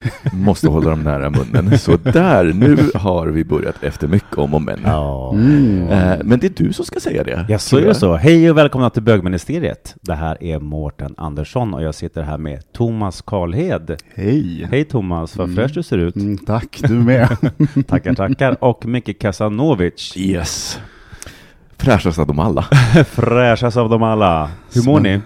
Måste hålla dem nära munnen. Så där, nu har vi börjat efter mycket om och men. Ja. Eh, Men det är du som ska säga det. Ja, så är det så. Hej och välkomna till Bögministeriet. Det här är Mårten Andersson och jag sitter här med Thomas Karlhed. Hej! Hej Thomas, vad fräsch du ser ut. Mm, tack, du med. Tackar, tackar. Och Micke Kasanovic. Yes. Fräschast av dem alla. Fräschast av dem alla. Hur mår ni?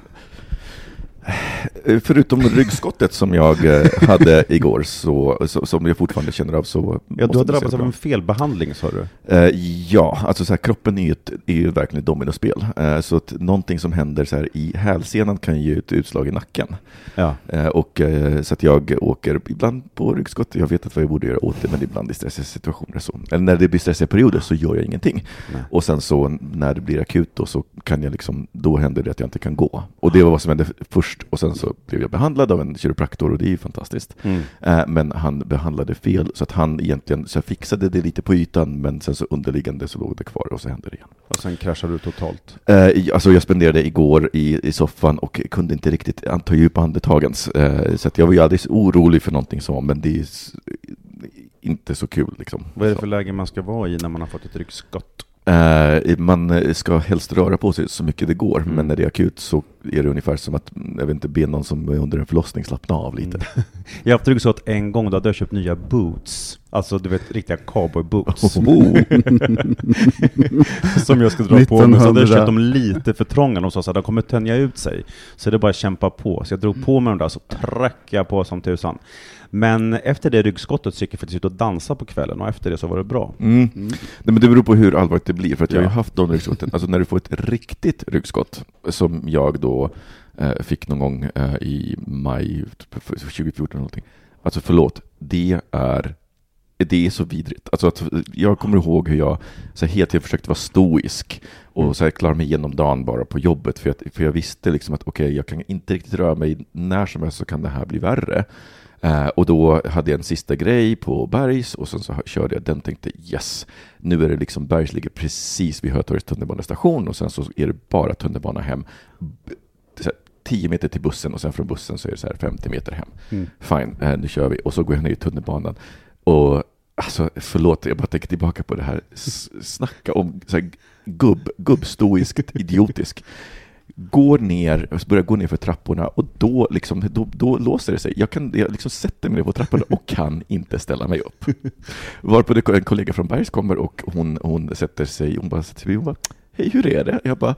Förutom ryggskottet som jag eh, hade igår, så, så, som jag fortfarande känner av, så Ja, du har drabbats av en felbehandling sa du. Eh, ja, alltså så här, kroppen är ju, ett, är ju verkligen ett dominospel. Eh, så att någonting som händer så här, i hälsenan kan ge ett utslag i nacken. Ja. Eh, och, eh, så att jag åker ibland på ryggskott. Jag vet att vad jag borde göra åt det, men ibland i stressiga situationer. Så. Eller när det blir stressiga perioder så gör jag ingenting. Nej. Och sen så när det blir akut då, så kan jag liksom, då händer det att jag inte kan gå. Och det var vad som hände först. Och sen så blev jag behandlad av en kiropraktor och det är ju fantastiskt. Mm. Eh, Men han behandlade fel, så att han egentligen så jag fixade det lite på ytan, men sen så underliggande så låg det kvar och så hände det igen. Och sen kraschade du totalt. Eh, Alltså jag spenderade igår i, i soffan och kunde inte riktigt anta djupa andetagens. Eh, Så att jag var ju alldeles orolig för någonting så, men det är inte så kul liksom. Vad är det för läge man ska vara i när man har fått ett ryggskott? Eh, Man eh, ska helst röra på sig så mycket det går, Mm. men när det är akut så är det ungefär som att, mm, jag vet inte, be någon som är under en förlossning slappna av lite. Jag har haft ryggskott en gång, då hade jag köpt nya boots. Alltså du vet, riktiga cowboyboots. Oh. som jag skulle dra på mig, så hade jag 1900. köpt dem lite för trånga. De sa så här, de kommer tänja ut sig. Så det är bara att kämpa på. Så jag drog på mig dem där, så tryckte jag på som tusan. Men efter det ryggskottet så gick jag faktiskt ut och dansade på kvällen, och efter det så var det bra. Mm. Nej, men det beror på hur allvarligt det blir, för att jag har ju haft de ryggskotten. Alltså när du får ett riktigt ryggskott, som jag då eh, fick någon gång eh, i maj 2014 eller någonting. Alltså förlåt, det är det är så vidrigt. Alltså att jag kommer ihåg hur jag så här, helt tiden försökte vara stoisk och så här, klara mig igenom dagen bara på jobbet, för, att, för jag visste liksom att okej, jag kan inte riktigt röra mig när som helst så kan det här bli värre. Eh, och då hade jag en sista grej på Bergs och sen så körde jag den tänkte yes, nu är det liksom Bergs ligger precis vid Hötorgets tunnelbanestation och sen så är det bara tunnelbana hem. B- så här, 10 meter till bussen och sen från bussen så är det så här 50 meter hem. Mm. Fine, eh, nu kör vi. Och så går jag ner i tunnelbanan och alltså förlåt, jag bara tänker tillbaka på det här. S- snacka om så här, gubb, gubbstoiskt idiotisk. Går ner, börjar gå ner för trapporna och då, liksom, då, då låser det sig. Jag, kan, jag liksom sätter mig ner på trapporna och kan inte ställa mig upp. Varpå det en kollega från Bergs kommer och hon, hon sätter sig, hon bara sätter sig hon bara, hej hur är det? Jag bara,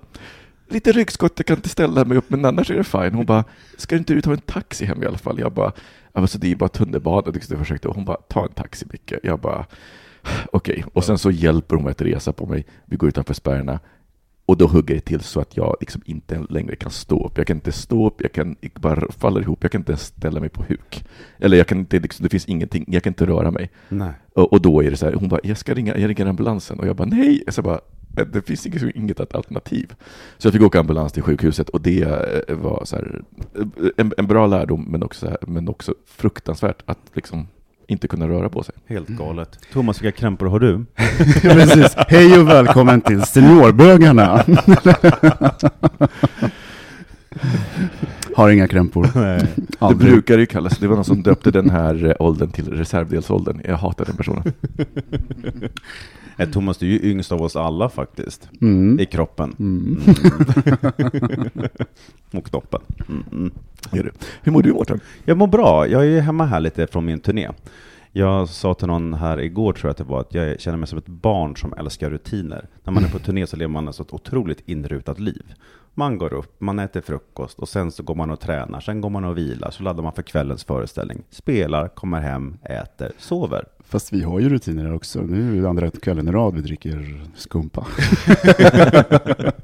lite ryggskott, jag kan inte ställa mig upp, men annars är det fine. Hon bara, ska inte du ta en taxi hem i alla fall? Jag bara, alltså det är bara tunnelbana, jag försökte. Hon bara, ta en taxi Micke. Jag bara, okej. Och sen så hjälper hon mig att resa på mig. Vi går utanför spärrarna. Och då hugger det till så att jag liksom inte längre kan stå upp. Jag kan inte stå upp, jag kan jag bara faller ihop, jag kan inte ens ställa mig på huk. Eller jag kan inte, liksom, det finns ingenting, jag kan inte röra mig. Nej. Och, och då är det så här, hon bara, jag ska ringa, jag ringer ambulansen. Och jag bara, nej! Så jag bara, det finns inget, inget alternativ. Så jag fick åka ambulans till sjukhuset och det eh, var så här, eh, en, en bra lärdom, men också, så här, men också fruktansvärt att liksom inte kunna röra på sig. Helt galet. Thomas, vilka krämpor har du? Precis. Hej och välkommen till Seniorbögarna. Har inga krämpor. Nej. Det brukar ju kallas, det var någon som döpte den här eh, åldern till reservdelsåldern. Jag hatar den personen. Eh, Thomas, du är ju yngst av oss alla faktiskt. Mm. I kroppen. Mm. Och knoppen. Mm. Mm. Hur mår du Mårten? Jag mår bra. Jag är hemma här lite från min turné. Jag sa till någon här igår, tror jag att det var, att jag känner mig som ett barn som älskar rutiner. När man är på turné så lever man alltså ett otroligt inrutat liv. Man går upp, man äter frukost och sen så går man och tränar, sen går man och vilar, så laddar man för kvällens föreställning. Spelar, kommer hem, äter, sover. Fast vi har ju rutiner också. Nu är det andra kvällen i rad vi dricker skumpa.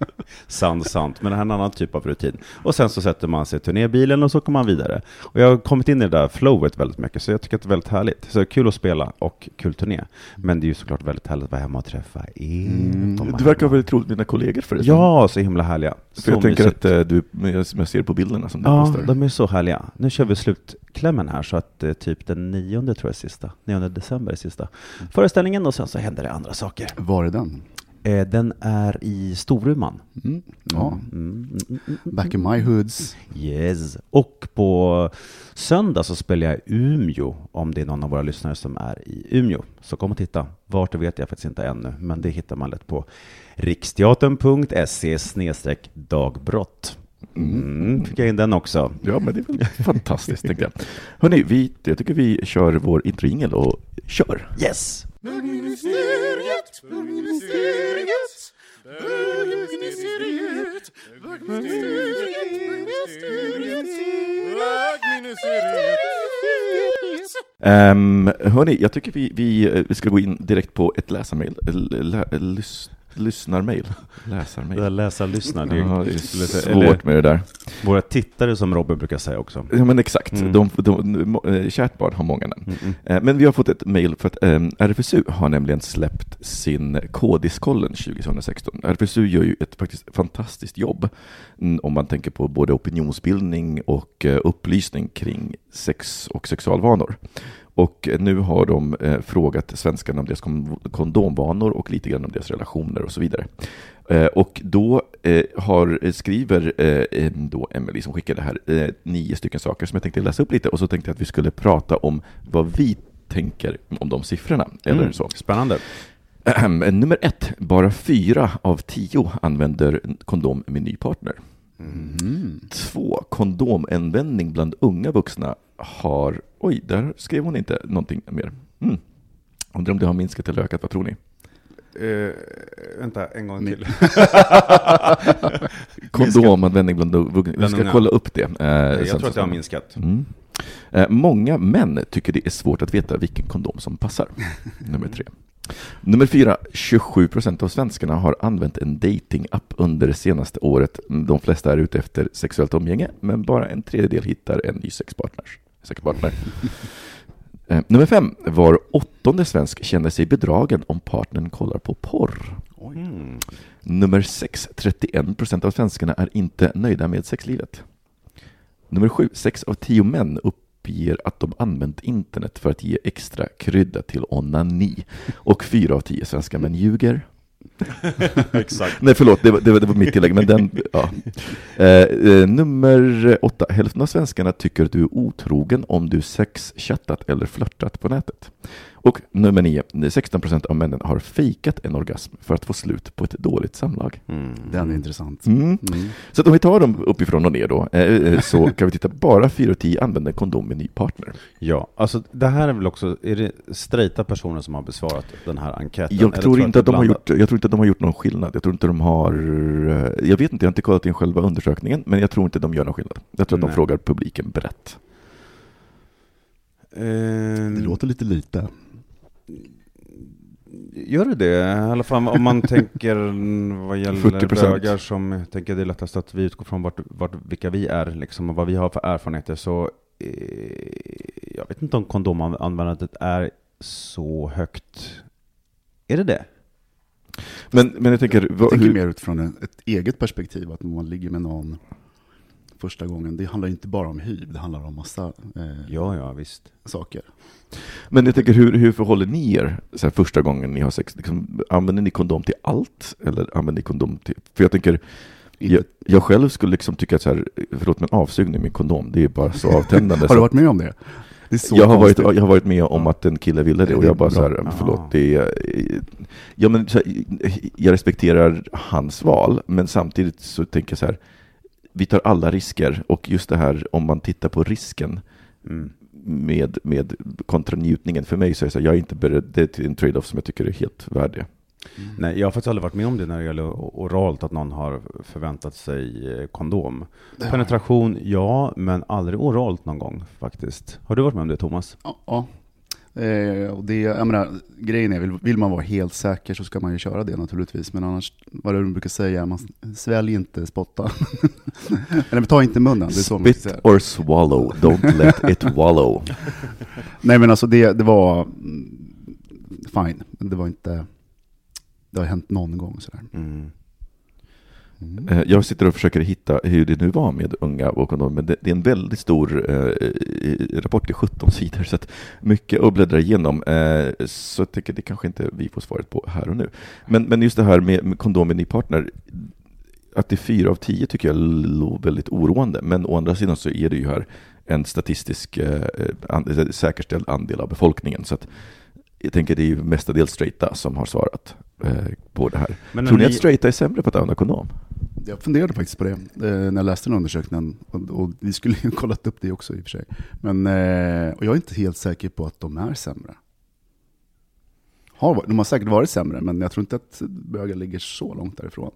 Sant, sant. Men det här är en annan typ av rutin. Och sen så sätter man sig i turnébilen och så kommer man vidare. Och jag har kommit in i det där flowet väldigt mycket, så jag tycker att det är väldigt härligt. Så det är kul att spela och kul turné. Men det är ju såklart väldigt härligt att vara hemma och träffa er. Mm. Du verkar ha väldigt roligt med dina kollegor förresten. Ja, så himla härliga. För jag tänker mysigt. att eh, du, jag, ser på bilderna som du Ja, postar. de är så härliga. Nu kör vi slutklämmen här, så att eh, typ den nionde tror jag är sista. 9 december är sista föreställningen och sen så händer det andra saker. Var är den? Eh, den är i Storuman. Mm. Ja, Mm, mm, mm, mm. back in my hoods. Yes. Och på söndag så spelar jag i Umeå, om det är någon av våra lyssnare som är i Umeå. Så kom och titta. Vart det vet jag faktiskt inte ännu, men det hittar man lätt på riksteatern.se dagbrott. Mm, fick jag in den också. Ja, men det är väl fantastiskt, tänkte jag. Hörni, vi, jag tycker vi kör vår introingel och kör. Yes! Bögministeriet, bögministeriet, bögministeriet, bögministeriet, bögministeriet. Um, ehm, hörni, jag tycker vi, vi, eh, vi ska gå in direkt på ett läsarmail, L- l- l- lyssnarmail, läsarmail. Läsa, lyssna. Det är, Ja, det är lite- svårt med det där. Våra tittare som Robin brukar säga också. Ja, men exakt. Mm. De, de, de, kärt barn har många namn. Mm, mm. Eh, Men vi har fått ett mejl för att eh, RFSU har nämligen släppt sin Kodiskollen 2016. RFSU gör ju ett faktiskt fantastiskt jobb om man tänker på både opinionsbildning och eh, upplysning kring sex och sexualvanor. Och nu har de eh, frågat svenskarna om deras kon- kondomvanor och lite grann om deras relationer och så vidare. Eh, och då eh, har, skriver då Emily som skickade här nio stycken saker som jag tänkte läsa upp lite och så tänkte jag att vi skulle prata om vad vi tänker om de siffrorna. Eller Mm, så. Spännande. Nummer ett, bara fyra av tio använder kondom med ny partner. Mm. Två, kondomanvändning bland unga vuxna har... Oj, där skrev hon inte någonting mer. Mm. Undrar om det har minskat eller ökat, vad tror ni? Uh, vänta, en gång till. Kondomanvändning bland vuxna. Vi ska unga. kolla upp det. eh, jag tror att det har minskat. Mm. Eh, Många män tycker det är svårt att veta vilken kondom som passar. Nummer tre. Nummer fyra, 27 procent av svenskarna har använt en datingapp under det senaste året. De flesta är ute efter sexuellt umgänge, men bara en tredjedel hittar en ny sexpartner. sexpartner. Eh, Nummer fem, var åttonde svensk känner sig bedragen om partnern kollar på porr. Mm. Nummer 6. 31 procent av svenskarna är inte nöjda med sexlivet. Nummer 7. 6 av 10 män uppger att de använt internet för att ge extra krydda till onani. Och 4 av 10 svenska män ljuger. Exakt. Nej, förlåt, det var, det var, det var mitt tillägg, men den, ja. Eh, eh, nummer 8. Hälften av svenskarna tycker att du är otrogen om du sexchattat eller flörtat på nätet. Och nummer 9. 16 procent av männen har fejkat en orgasm för att få slut på ett dåligt samlag. Mm. Den är intressant. Mm. Mm. Så att om vi tar dem uppifrån och ner då, eh, eh, så kan vi titta, bara 4 av 10 använder kondom med ny partner. Ja, alltså det här är väl också, är det straighta personer som har besvarat den här enkäten? Jag tror, inte att de har gjort, jag tror inte att de har gjort någon skillnad. Jag tror inte de har, eh, jag vet inte, jag har inte kollat in själva undersökningen, men jag tror inte de gör någon skillnad. Jag tror att de Nej. frågar publiken brett. Eh, Det låter lite lite. Gör det det? I alla fall om man tänker vad gäller 40%. bögar som jag tänker det är lättast att vi utgår från vart, vart, vilka vi är liksom, och vad vi har för erfarenheter. Så eh, jag vet inte om kondomanvändandet är så högt. Är det det? Men, men jag tänker, vad, Jag tänker hur, mer utifrån ett eget perspektiv, att man ligger med någon första gången, det handlar inte bara om hyv, det handlar om massa eh, Ja, ja, visst. saker. men jag tänker, hur, hur förhåller ni er så här, första gången ni har sex? Liksom, använder ni kondom till allt? Eller använder ni kondom till... För jag tänker, jag, jag själv skulle liksom tycka att så här, förlåt men avsugning med kondom, det är bara så avtändande. har du varit med om det? Det jag, har varit, jag har varit med om att en kille ville det och jag bara bra. så här, förlåt, det är, ja, men, här, jag respekterar hans val, men samtidigt så tänker jag så här, vi tar alla risker och just det här om man tittar på risken Mm. med, med kontra njutningen, för mig så är det så här, jag är inte beredd, det är en trade-off som jag tycker är helt värd det. Nej, jag har faktiskt aldrig varit med om det när det gäller oralt, att någon har förväntat sig eh, kondom. Penetration, ja, men aldrig oralt någon gång faktiskt. Har du varit med om det, Thomas? Ja. Eh, och det, jag menar, grejen är, vill, vill man vara helt säker så ska man ju köra det naturligtvis. Men annars, vad du brukar säga, man svälj inte, spotta. Eller ta inte munnen, det är så Spit or swallow, don't let it wallow. Nej men alltså det, det var mm, fine, men det var inte, det har hänt någon gång sådär. Mm. Mm. Eh, Jag sitter och försöker hitta hur det nu var med unga och kondom, men det, det är en väldigt stor eh, rapport i 17 sidor, så mycket att bläddra igenom. Eh, så jag tycker det kanske inte vi får svaret på här och nu. Men, men just det här med, med kondom med ny partner, att det är fyra av tio tycker jag låter väldigt oroande, men å andra sidan så är det ju här en statistisk eh, an, säkerställd andel av befolkningen, så att jag tänker det är ju mestadels straighta som har svarat eh, på det här. Men Tror ni när att straighta är sämre på att använda kondom? Jag funderade faktiskt på det eh, när jag läste den undersökningen. Och, vi skulle ju kollat upp det också i och för sig. Men, eh, och jag är inte helt säker på att de är sämre. Har, de har säkert varit sämre, men jag tror inte att bögar ligger så långt därifrån.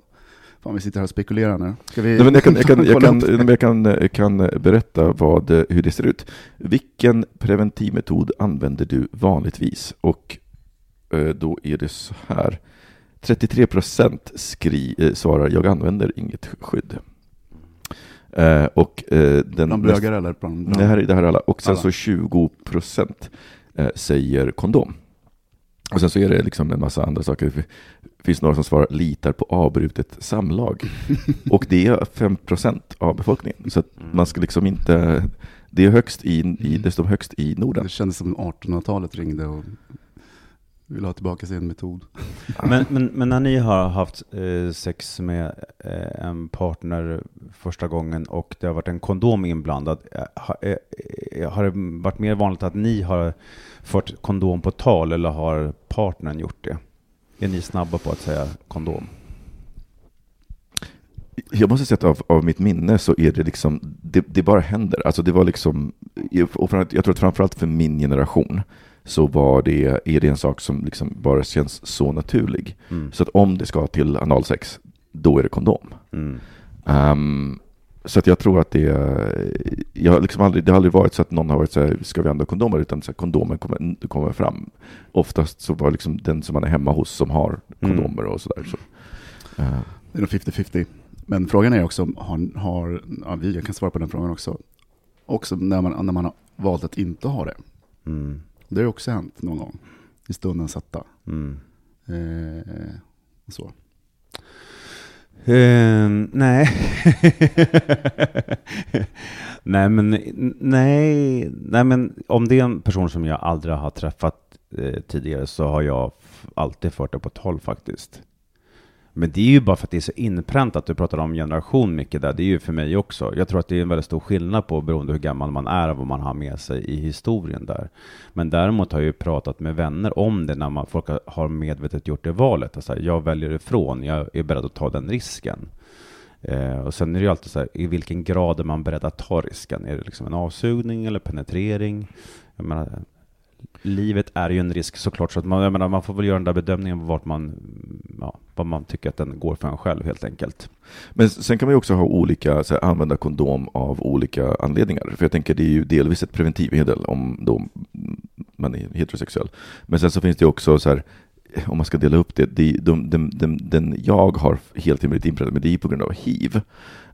Fan, vi sitter här och spekulerar nu. Ska vi Nej, men jag kan, jag kan, jag kolla kan, upp det? nej, men jag kan, jag kan berätta vad, eh, hur det ser ut. Vilken preventivmetod använder du vanligtvis? Och då är det så här. 33 procent eh, svarar jag använder inget skydd. Eh, och eh, den Bland bögar eller bland... det här, är- det här är alla. Och sen Alla. så 20 procent eh, säger kondom. Och sen så är det liksom en massa andra saker. Det finns några som svarar litar på avbrutet samlag. Och det är 5 procent av befolkningen. Så att man ska liksom inte... Det är högst i, i, det står högst i Norden. Det kändes som 1800-talet ringde och ville ha tillbaka sin metod. Men, men, men när ni har haft eh, sex med eh, en partner första gången och det har varit en kondom inblandad, eh, ha, har det varit mer vanligt att ni har fört kondom på tal eller har partnern gjort det? Är ni snabba på att säga kondom? Jag måste säga att av, av mitt minne så är det liksom, det, det bara händer. Alltså det var liksom, och jag tror att framförallt för min generation så var det, är det en sak som liksom bara känns så naturlig. Mm. Så att om det ska till analsex, då är det kondom. Mm. Ehm, så att jag tror att det, jag har liksom aldrig, det har aldrig varit så att någon har varit så här, ska vi använda kondomer? Utan så här, kondomen kommer, kommer fram. Oftast så var det liksom den som man är hemma hos som har Mm. kondomer och sådär. Så. Eh, Det är nog 50-50. Men frågan är också, har, har ja, vi, jag kan svara på den frågan också, också när man, när man har valt att inte ha det. Mm. Det har också hänt någon gång, i stunden satta. Mm. Eh, så. Eh, nej. nej, men nej, nej, men om det är en person som jag aldrig har träffat eh, tidigare så har jag alltid fört det på tal faktiskt. Men det är ju bara för att det är så inpräntat. Du pratar om generation mycket där. Det är ju för mig också. Jag tror att det är en väldigt stor skillnad på beroende hur gammal man är och vad man har med sig i historien där. Men däremot har jag ju pratat med vänner om det när man, folk har- har medvetet gjort det valet. Alltså, jag väljer ifrån, jag är beredd att ta den risken. Eh, och sen är det ju alltid så här, i vilken grad är man beredd att ta risken? Är det liksom en avsugning eller penetrering? Jag menar, livet är ju en risk såklart, så att man, jag menar, man får väl göra den där bedömningen på vart man, ja, vad man tycker att den går för en själv helt enkelt. Men sen kan man ju också ha olika, så här, använda kondom av olika anledningar. För jag tänker det är ju delvis ett preventivmedel om då man är heterosexuell. Men sen så finns det också så här, om man ska dela upp det, det de, de, de, den jag har helt rimligt inpräntat, men det är på grund av hiv.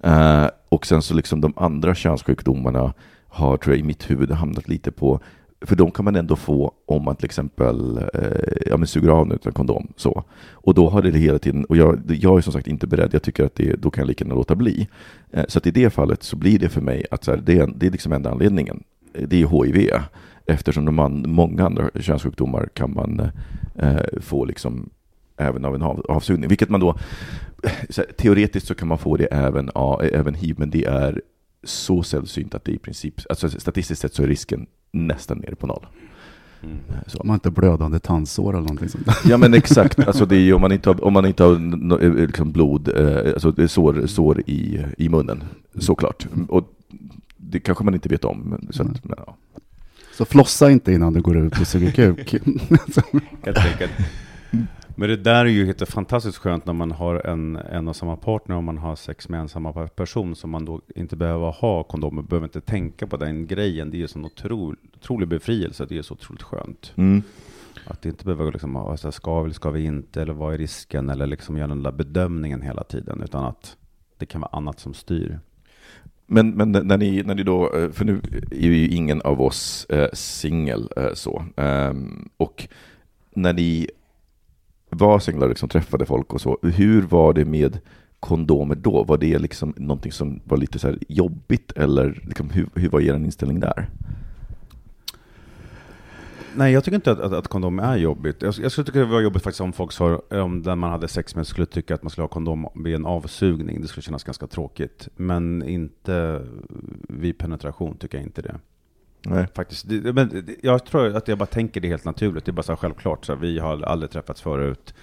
Uh, och sen så liksom de andra könssjukdomarna har, tror jag, i mitt huvud hamnat lite på för de kan man ändå få om man till exempel eh, ja, men suger av utan kondom. Så. Och då har det hela tiden, och jag, jag är som sagt inte beredd, jag tycker att det, då kan jag lika gärna låta bli. Eh, så att i det fallet så blir det för mig att så här, det, är, det är liksom enda anledningen. Eh, det är HIV. Eftersom de man, många andra könssjukdomar kan man eh, få liksom även av en av, avsugning. Vilket man då, eh, så här, teoretiskt så kan man få det även, av, även hiv, men det är så sällsynt att det i princip, alltså statistiskt sett så är risken nästan nere på noll. Mm. Så. Om man inte har blödande tandsår eller någonting sånt. Ja men exakt, alltså det är ju om man inte har, om man inte har no- eh, liksom blod, eh, alltså det är sår, sår i, i munnen, såklart. Och det kanske man inte vet om. Så att, men, ja. Så flossa inte innan du går ut och suger kuk. Men det där är ju helt fantastiskt skönt när man har en, en och samma partner och man har sex med en samma person som man då inte behöver ha kondomer, behöver inte tänka på den grejen. Det är ju en otrolig, otrolig befrielse, det är så otroligt skönt. Mm. Att inte behöva liksom, ha, så här, ska vi, ska vi inte, eller vad är risken, eller liksom göra den där bedömningen hela tiden, utan att det kan vara annat som styr. Men, men när, ni, när ni då, eh, för nu är ju ingen av oss eh, singel eh, så, Ehm, och när ni var singlar och liksom träffade folk och så, hur var det med kondomer då? Var det liksom någonting som var lite så här jobbigt eller liksom, hur, hur var er inställning där? Nej, jag tycker inte att, att, att kondom är jobbigt. Jag, jag skulle tycka det var jobbigt faktiskt om folk sa, om den man hade sex med skulle tycka att man skulle ha kondom vid en avsugning. Det skulle kännas ganska tråkigt. Men inte vid penetration tycker jag inte det. Nej. Faktiskt. Det, men jag tror att jag bara tänker det helt naturligt. Det är bara så självklart. Så här, vi har aldrig träffats förut.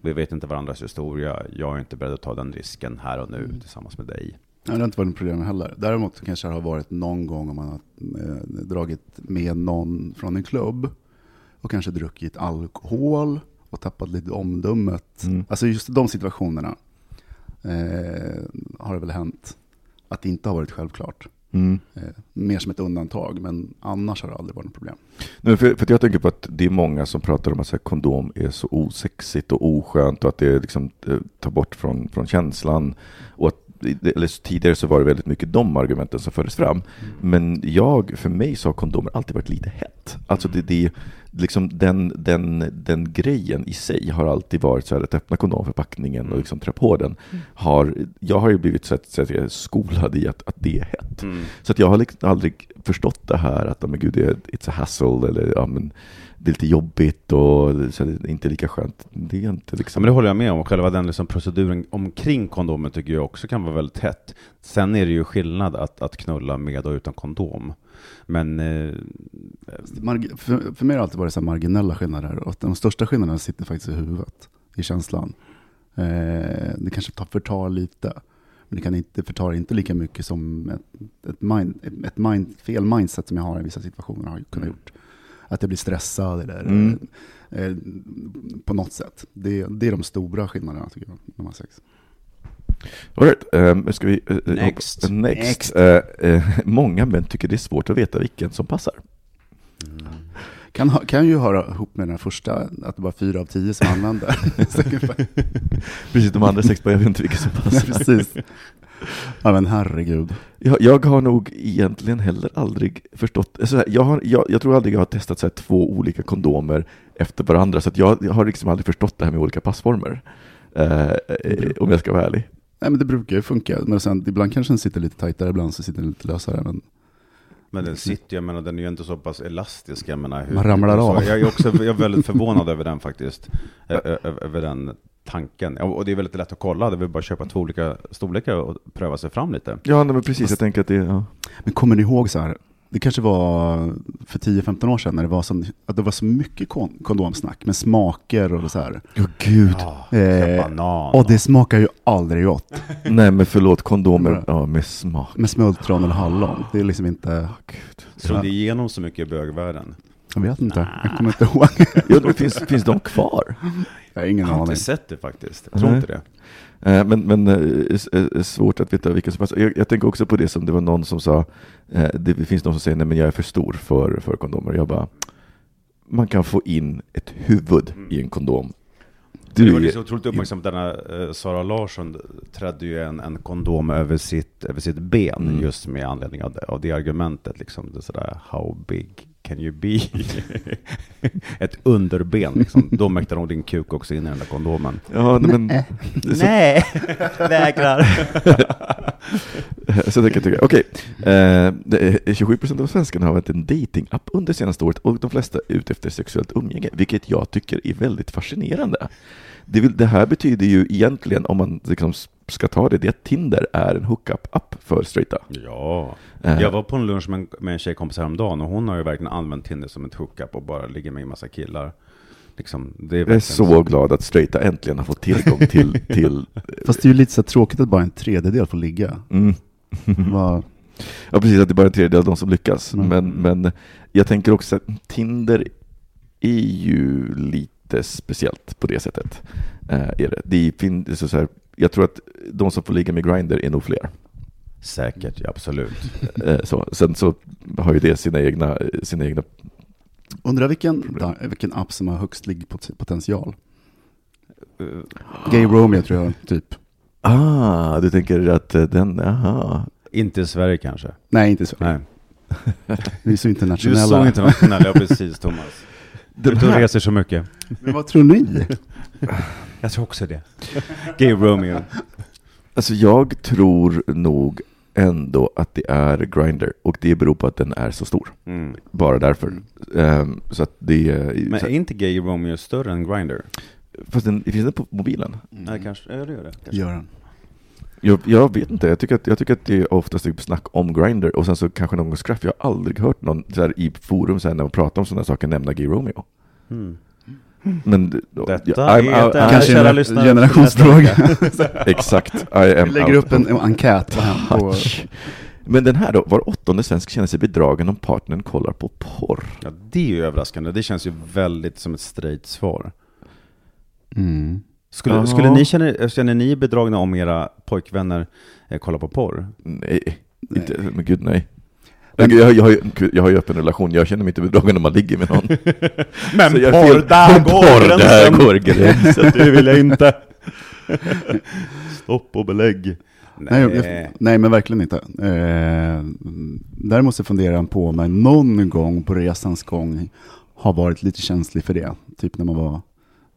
Vi vet inte varandras historia. Jag är inte beredd att ta den risken här och nu tillsammans med dig. Nej, det har inte varit något problem heller. Däremot kanske det har varit någon gång om man har eh, dragit med någon från en klubb och kanske druckit alkohol och tappat lite omdömet. Mm. Alltså just de situationerna eh, har det väl hänt att det inte har varit självklart. Mm. Eh, mer som ett undantag, men annars har det aldrig varit något problem. Nej, för, för jag tänker på att det är många som pratar om att så här, kondom är så osexigt och oskönt och att det liksom eh, tar bort från, från känslan. Och att, eller tidigare så var det väldigt mycket de argumenten som fördes fram. Men jag, för mig så har kondomer alltid varit lite hett. Alltså det, det, liksom den, den, den grejen i sig har alltid varit så här att öppna kondomförpackningen och liksom trä på den. Har, jag har ju blivit så att, så att jag är skolad i att, att det är hett. Så att jag har liksom aldrig förstått det här att, ja, men gud, det är, it's a hassle, eller ja, men det är lite jobbigt och så det är inte lika skönt. Det är inte Ja, liksom... men det håller jag med om. Själva den liksom proceduren omkring kondomen tycker jag också kan vara väldigt hett. Sen är det ju skillnad att, att knulla med och utan kondom. Men eh, för, för mig har det alltid varit så här marginella skillnader och de största skillnaderna sitter faktiskt i huvudet, i känslan. Eh, det kanske tar, förtar lite, men det kan inte förtar inte lika mycket som ett, ett, mind, ett, mind, fel mindset som jag har i vissa situationer har kunnat gjort. Att jag blir stressad eller Mm. eh, på något sätt. Det, det är de stora skillnaderna tycker jag, man har sex. All right, um, ska vi... eh, eh, Next. hoppa- next. Next. Eh, eh, många män tycker det är svårt att veta vilken som passar. Kan, ha- kan ju höra ihop med den första, att det var fyra av tio som ungefär. Precis, de andra sex bara, jag vet inte vilken som passar. precis. Ja men herregud. Jag, jag har nog egentligen heller aldrig förstått, så här, jag, har, jag, jag tror aldrig jag har testat så här, två olika kondomer efter varandra, så att jag, jag har liksom aldrig förstått det här med olika passformer. Eh, eh, om jag ska vara ärlig. Nej men det brukar ju funka. Men sen, ibland kanske den sitter lite tajtare, ibland så sitter den lite lösare. Men Men den sitter, jag menar den är ju inte så pass elastisk, jag menar hur, Man ramlar så, av. Jag är också jag är väldigt förvånad över den faktiskt. Över den tanken. Och det är väldigt lätt att kolla, det väl bara köpa två olika storlekar och pröva sig fram lite. Ja, men precis, jag tänker att det, ja. Men kommer ni ihåg så här, det kanske var för 10-15 år sedan när det var, så, att det var så mycket kon kondomsnack med smaker och så här. Ja, gud. Eh, banan. och det smakar ju aldrig gott. Nej, men förlåt, kondomer Bra. ja, med smak. Med smultron eller hallon. Det är liksom inte, Gud. Slog det igenom så mycket i bögvärlden? jag vet inte, jag kommer inte ihåg. Ja, men finns, finns de kvar? Jag har ingen Jag har aning. inte sett det faktiskt. Jag tror Nej. inte det. Eh, Men, men eh, svårt att veta vilka som passar. Jag, jag tänker också på det som det var någon som sa, eh, det finns någon som säger nej men jag är för stor för, för kondomer. Jag bara, man kan få in ett huvud i en kondom. det var Du, så otroligt uppmärksamt, denna eh, Sara Larsson trädde ju en, en kondom över sitt, över sitt ben Mm. just med anledning av det, av det argumentet. Liksom, det är sådär, how big can you be? Ett underben, liksom. då mäktar nog din kuk också in i den där kondomen. ja, nej, men, så, Nej, vägrar. så det kan jag tycka. Okej, eh, det är 27 procent av svenskarna har varit en datingapp under senaste året och de flesta är ute efter sexuellt umgänge, vilket jag tycker är väldigt fascinerande. Det, vill, det här betyder ju egentligen, om man liksom ska ta det, det är att Tinder är en hookup-app för straighta. Ja. Eh, Jag var på en lunch med en, med en tjejkompis häromdagen och hon har ju verkligen använt Tinder som ett hookup och bara ligger med en massa killar. Liksom, det är Jag är verkligen så glad att straighta äntligen har fått tillgång till... till Fast det är ju lite så tråkigt att bara en tredjedel får ligga. mm. Vad- Ja, precis, att det är bara en tredjedel av de som lyckas. Mm. Men, men jag tänker också att Tinder är ju lite speciellt på det sättet. Eh, är det. Det är, så här, jag tror att de som får ligga med Grindr är nog fler. Säkert, ja, absolut. Eh, så. Sen så har ju det sina egna, sina egna Undrar vilken, vilken app som har högst liggpotential? Eh, Gay Romeo tror jag, typ. Ah, du tänker att den, aha. Inte i Sverige kanske. Nej, inte så. Nej. Vi är så Du internationella. är så internationell, ja precis Thomas. Du Den ute och reser så mycket. Men vad tror ni? Jag tror också det. Gay Romeo. alltså jag tror nog ändå att det är Grindr och det beror på att den är så stor. Mm. Bara därför. Ehm, så att det är... Men så, är inte Gay Romeo större än Grindr? fast den, finns den på mobilen? Nej, kanske. Ja, det gör det. Kanske. Gör den. Jag, jag vet inte, jag tycker, att, jag tycker att det är oftast typ snack om Grindr och sen så kanske någon Scruff. Jag har aldrig hört någon så här, i forum så här, när man pratar om sådana saker nämna Gay Romeo. Mm. Men Detta I'm är out- Kanske en generationsfråga. Exakt, I am Vi lägger out upp en, en enkät på. Men den här då, var åttonde svensk känner sig bedragen om partnern kollar på porr. Ja, det är ju överraskande. Det känns ju väldigt som ett straight svar. mm. Skulle, skulle ni känna, känner ni bedragna om era pojkvänner eh, kollar på porr? Nej, inte, men gud nej. Jag, jag, jag, har jag har ju öppen relation, jag känner mig inte bedragen om man ligger med någon. Men porr, fel- där går porr, där går gränsen. Det vill jag inte. Stopp och belägg. Nej, jag, nej, men verkligen inte. Eh, däremot så funderar jag på om jag någon gång på resans gång har varit lite känslig för det. Typ när man var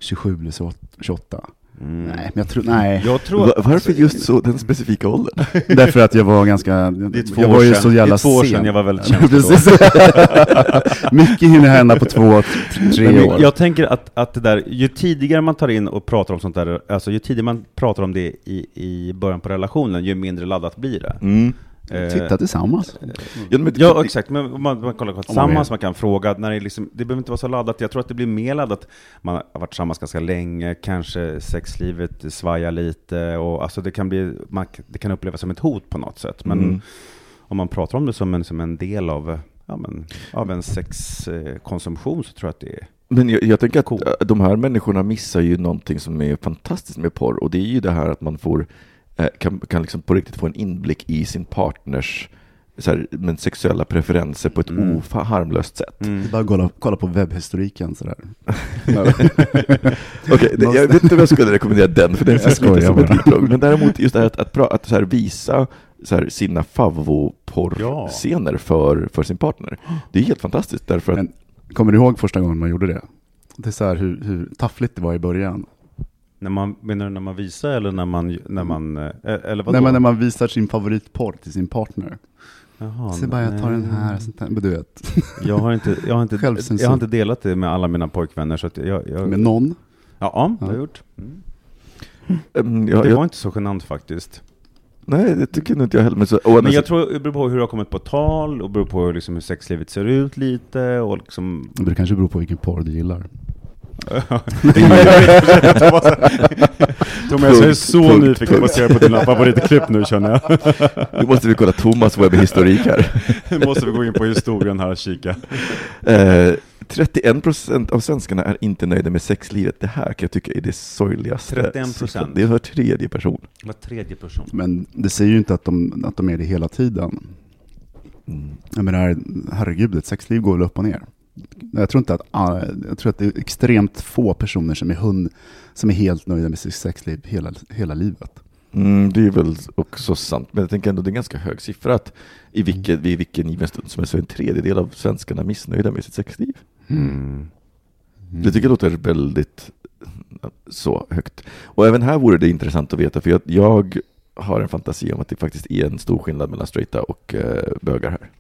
27 eller så- 28. Mm. Nej, men jag tror, nej. Jag tror Va- Varför just så, den specifika åldern? Därför att jag var ganska, Det är två jag var ju så jävla det är två år sen. sedan jag var väldigt känslig. Mycket hinner hända på två, tre Men år. jag tänker att, att det där, ju tidigare man tar in och pratar om sånt där, alltså ju tidigare man pratar om det i, i början på relationen, ju mindre laddat blir det. Mm. Eh, Titta tillsammans. Ja, men, Ja, exakt. Men man, man kollar man tillsammans, man kan fråga. När det, liksom, det behöver inte vara så laddat. Jag tror att det blir mer laddat. Man har varit tillsammans ganska länge, kanske sexlivet svajar lite. Och, alltså det, kan bli, man, det kan upplevas som ett hot på något sätt. Men Mm. om man pratar om det som en, som en del av, ja, men, av en sexkonsumtion så tror jag att det är... Men jag, jag tänker att Cool. äh, de här människorna missar ju någonting som är fantastiskt med porr och det är ju det här att man får kan, kan liksom på riktigt få en inblick i sin partners så här, men sexuella preferenser på ett Mm. ofa- harmlöst sätt. Det är bara att kolla, kolla på webbhistoriken sådär. Okej, det- jag vet inte om jag skulle rekommendera den, för den Jag känns lite som ett bidrag. Men däremot just det här att, att, pra- att så här visa så här, sina favvoporrscener för, för sin partner. Det är helt fantastiskt, därför att Men kommer du ihåg första gången man gjorde det? Det är så här hur, hur taffligt det var i början. När man, menar du när man visar eller när man, när man, eh, eller vadå? Nej, men när man visar sin favoritporr till sin partner. Jaha, så bara, jag tar den nej. här, sånt. Men du vet. Jag har inte, jag har inte, jag har inte delat det med alla mina pojkvänner så att jag, jag Med någon. Ja, det har Ja. jag gjort. Mm. mm, jag, Det jag, var inte så genant faktiskt. Nej, det tycker inte jag heller. Men, så, Men jag sidan- tror det beror på hur det har kommit på tal och beror på liksom hur sexlivet ser ut lite och liksom... Men Det kanske beror på vilken porr du gillar. Thomas, jag är så Punkt, nyfiken punkt. baserat på dina favoritklipp nu känner jag. Nu måste vi kolla Thomas webbhistorik här. Nu måste vi gå in på historien här och kika. Eh, 31% av svenskarna är inte nöjda med sexlivet. Det här kan jag tycka är det sorgligaste. 31%? Det är var tredje person. Var tredje person. Men det säger ju inte att de, att de är det hela tiden. Mm. Jag menar, herregud, ett sexliv går väl upp och ner. Jag tror inte att, jag tror att det är extremt få personer som är, hund, som är helt nöjda med sitt sexliv hela, hela livet. Mm, det är väl också sant, men jag tänker ändå det är en ganska hög siffra att i vilken, vid vilken given stund som är så är en tredjedel av svenskarna missnöjda med sitt sexliv. Mm. Det tycker jag låter väldigt så högt. Och även här vore det intressant att veta, för jag, jag har en fantasi om att det faktiskt är en stor skillnad mellan straighta och eh, bögar här.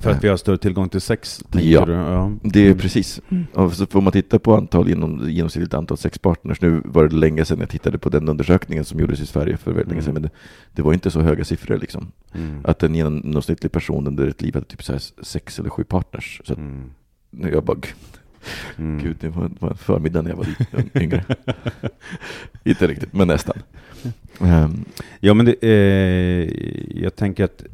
För att vi har större tillgång till sex? Ja. du? ja. Det är precis. Och så får man titta på antal genom, genomsnittligt antal sexpartners. Nu var det länge sedan jag tittade på den undersökningen som gjordes i Sverige för väldigt länge sedan, Mm. men det, det var inte så höga siffror liksom. Mm. Att en genomsnittlig person under ett liv hade typ så sex eller sju partners. Så att Mm. nu jag bara, Mm. gud, det var, var förmiddag när jag var yngre. inte riktigt, men nästan. Ehm, Ja, men det, eh, jag tänker att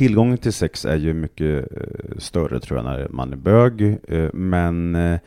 tillgången till sex är ju mycket eh, större tror jag när man är bög. Eh, men eh,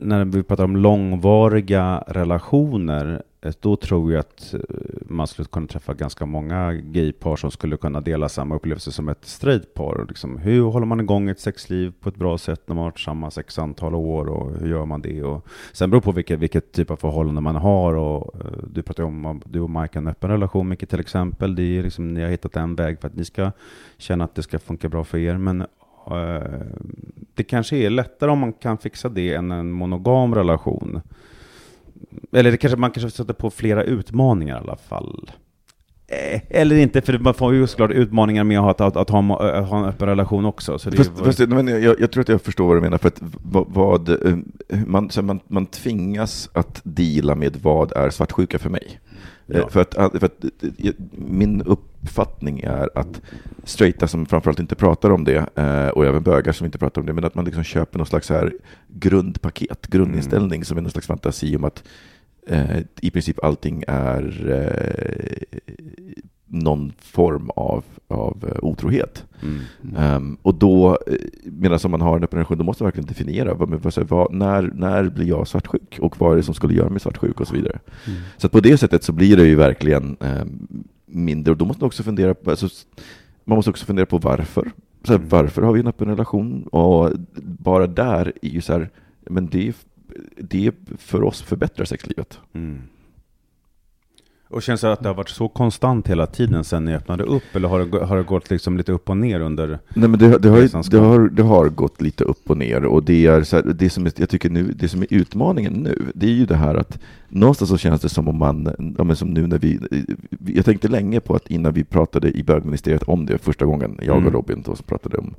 när vi pratar om långvariga relationer, Eh, då tror jag att eh, man skulle kunna träffa ganska många gaypar som skulle kunna dela samma upplevelse som ett straight par. Liksom, hur håller man igång ett sexliv på ett bra sätt när man har varit tillsammans x antal år och hur gör man det? Och sen beror det på vilket, vilket typ av förhållande man har och eh, du pratar ju om du och Mike en öppen relation mycket till exempel. Det är liksom, ni har hittat en väg för att ni ska känna att det ska funka bra för er. Men eh, det kanske är lättare om man kan fixa det än en monogam relation. Eller det kanske, man kanske sätter på flera utmaningar i alla fall. Eh, Eller inte, för man får ju såklart utmaningar med att, att, att, ha, att ha en öppen relation också. Så Fast, var- fast, men jag, jag tror att jag förstår vad du menar, för att vad, vad, eh, man, så man, man tvingas att deala med vad är svartsjuka för mig. Ja. Eh, För, att, för att eh, min uppfattning är att straighta som framförallt inte pratar om det, eh, och även bögar som inte pratar om det, men att man liksom köper någon slags här grundpaket, grundinställning som är någon slags fantasi om att eh, i princip allting är eh, någon form av, av eh, otrohet. Mm. Ehm, och då, eh, medan man har en öppen relation, då måste man verkligen definiera vad, vad, vad, när, när blir jag svartsjuk och vad är det som skulle göra mig svartsjuk och så vidare. Mm. Så på det sättet så blir det ju verkligen ehm, mindre och då måste man också fundera på, alltså, man måste också fundera på varför. Så här, Mm. Varför har vi en öppen relation? Och bara där är ju så här, men det, det för oss förbättrar sexlivet. Mm. Och känns det att det har varit så konstant hela tiden sedan ni öppnade upp? Eller har det, har det gått liksom lite upp och ner under? Nej, men det, det, har, det, har, det har gått lite upp och ner och det är här, det som är, jag tycker nu, det som är utmaningen nu, det är ju det här att någonstans så känns det som om man, ja, men som nu när vi, jag tänkte länge på att innan vi pratade i bögministeriet om det första gången, jag Mm. och Robin då, som pratade om,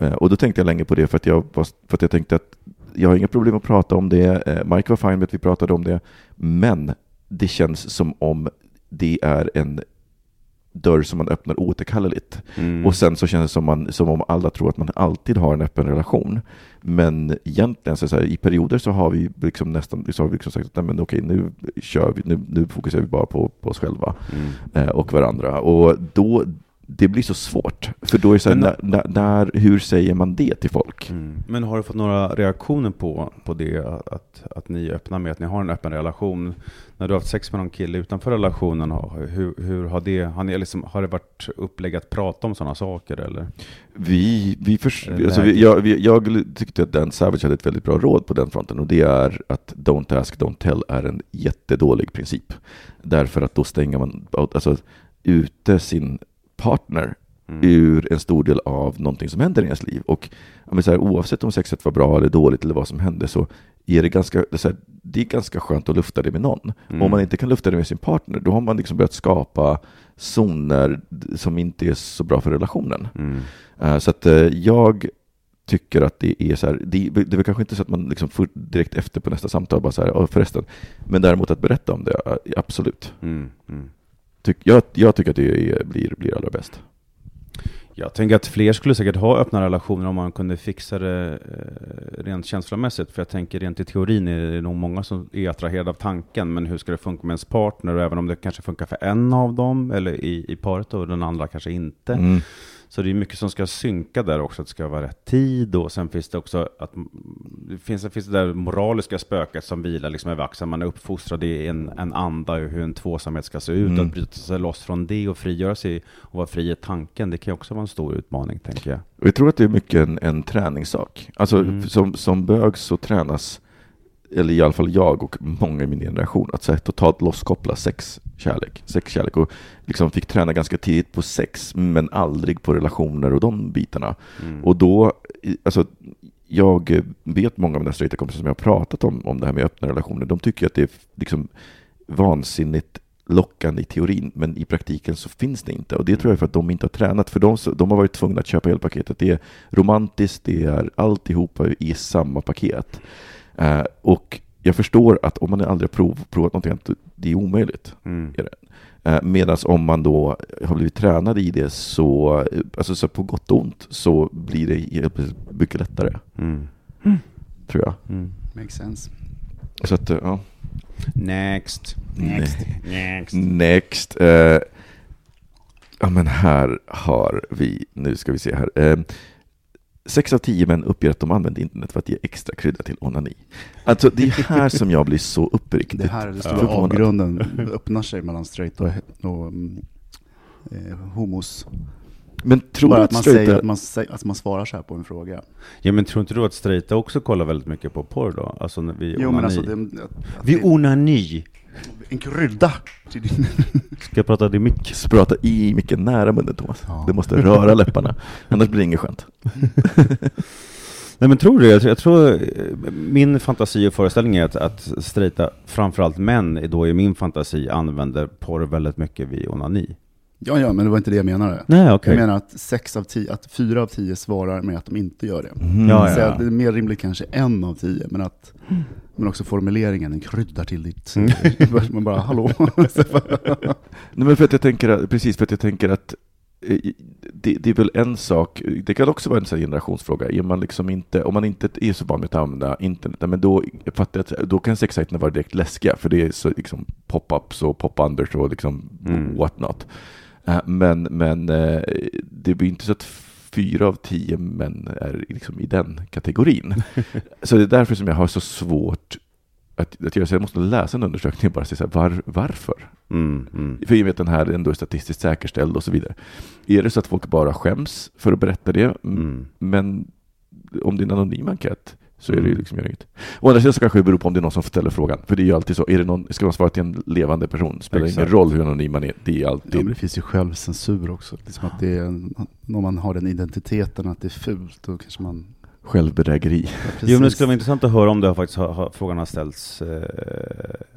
eh, och då tänkte jag länge på det för att jag, var, för att jag tänkte att jag har inga problem att prata om det, eh, Mike var fine med att vi pratade om det, men det känns som om det är en dörr som man öppnar oåterkalleligt. Mm. Och sen så känns det som, man, som om alla tror att man alltid har en öppen relation. Men egentligen så, så här, i perioder så har vi liksom nästan så har vi liksom sagt att nej, men okej, nu, kör vi, nu, nu fokuserar vi bara på, på oss själva Mm. eh, och varandra. Och då, det blir så svårt. För då är så här, när, när, när, hur säger man det till folk? Mm. Men har du fått några reaktioner på, på det, att, att ni är öppna med att ni har en öppen relation? När du har haft sex med någon kille utanför relationen, hur, hur har, det, har, ni liksom, har det varit upplägg att prata om sådana saker? Eller? Vi, vi, det alltså vi, jag, vi, jag tyckte att Dan Savage hade ett väldigt bra råd på den fronten och det är att don't ask, don't tell är en jättedålig princip. Därför att då stänger man alltså, ute sin partner Mm. ur en stor del av någonting som händer i ens liv. Och men så här, oavsett om sexet var bra eller dåligt eller vad som hände så är det ganska, det är, så här, det är ganska skönt att lufta det med någon. Mm. Om man inte kan lufta det med sin partner, då har man liksom börjat skapa zoner som inte är så bra för relationen. Mm. Eh, Så att eh, jag tycker att det är så här, det, det är väl kanske inte så att man liksom får direkt efter på nästa samtal bara så här, "Ja, förresten, men däremot att berätta om det, eh, absolut. Mm. Mm. Tyck, jag, jag tycker att det är, blir, blir allra bäst. Jag tänker att fler skulle säkert ha öppna relationer om man kunde fixa det eh, rent känslomässigt. För jag tänker rent i teorin är det nog många som är attraherade av tanken. Men hur ska det funka med ens partner? Och även om det kanske funkar för en av dem, eller i, i paret och den andra kanske inte. Mm. Så det är mycket som ska synka där också, att det ska vara rätt tid och sen finns det också att det finns, det finns det där moraliska spöket som vilar liksom över axeln. Man är uppfostrad i en, en anda hur en tvåsamhet ska se ut, Mm. att bryta sig loss från det och frigöra sig och vara fri i tanken. Det kan också vara en stor utmaning, tänker jag. Och jag tror att det är mycket en, en träningssak. Alltså Mm. som, som bög så tränas, eller i alla fall jag och många i min generation, att så här, totalt losskoppla sex, kärlek, sex, kärlek och liksom fick träna ganska tidigt på sex, men aldrig på relationer och de bitarna. Mm. Och då, alltså, jag vet många av mina straighta kompisar som jag har pratat om, om det här med öppna relationer, de tycker att det är liksom vansinnigt lockande i teorin, men i praktiken så finns det inte. Och det tror jag är för att de inte har tränat, för de, de har varit tvungna att köpa hela paketet. Det är romantiskt, det är alltihopa i samma paket. Eh, och jag förstår att om man aldrig har prov, provat någonting annat, det är omöjligt. Mm. Eh, Medan om man då har blivit tränad i det så, eh, alltså så på gott och ont, så blir det mycket lättare, Mm. tror jag. Mm. Makes sense. Så att, eh, ja. Next. Next. Next. Next. Eh, ja, men här har vi, nu ska vi se här. Eh, Sex av tio män uppger att de använder internet för att ge extra krydda till onani. Alltså det är här som jag blir så uppriktigt Det här är den stora förvånad. avgrunden öppnar sig mellan straight och, och mm, eh, homos. Men tror Bara att att man säger straighta... att man, säger, att man svarar så här på en fråga. Ja men tror inte du att straighta också kollar väldigt mycket på porr då? Alltså vi Jo men onani. alltså, det, att, att Vi det, onani. En krydda till din... Ska jag prata i mick? Prata i mycket nära munnen Thomas. Ja. Det måste röra läpparna, annars blir det inget skönt. Nej men tror du jag, tror- jag tror, eh, min fantasi och föreställning är att, att straighta, framförallt män, då i min fantasi använder porr väldigt mycket vid onani. Ja, ja, men det var inte det jag menade. Nej okej. Jag menar att sex av tio, att fyra av tio svarar med att de inte gör det. Mm. Ja, ja. Så att det är mer rimligt kanske en av tio, men att men också formuleringen, den kryddar till ditt... Man bara, hallå? Nej, men för att jag tänker, att- precis för att jag tänker att eh, det, det är väl en sak, det kan också vara en generationsfråga. Är man liksom inte, om man inte är så van med att använda internet, men då, jag fattar att, då kan sexsajterna vara direkt läskiga, för det är så liksom pop-ups och pop-unders och liksom Mm. what not. Eh, Men, men eh, det blir inte så att fyra av tio män är liksom i den kategorin. så det är därför som jag har så svårt att, att göra så. Jag måste läsa en undersökning och bara säga var, varför? Mm, mm. För i och med att den här ändå är statistiskt säkerställd och så vidare. Är det så att folk bara skäms för att berätta det, Mm. men om det är en anonym enkät så är det ju liksom inget. Å andra sidan så kanske det beror på om det är någon som ställer frågan. För det är ju alltid så, är det någon, ska man svara till en levande person spelar det ingen roll hur anonym man är. Det är alltid... Ja, men det finns ju självcensur också. Det är som att det är, en- om man har den identiteten att det är fult, då kanske man... Självbedrägeri. Ja, Jo, men det skulle vara intressant att höra om det har faktiskt har, har, frågan har ställts eh,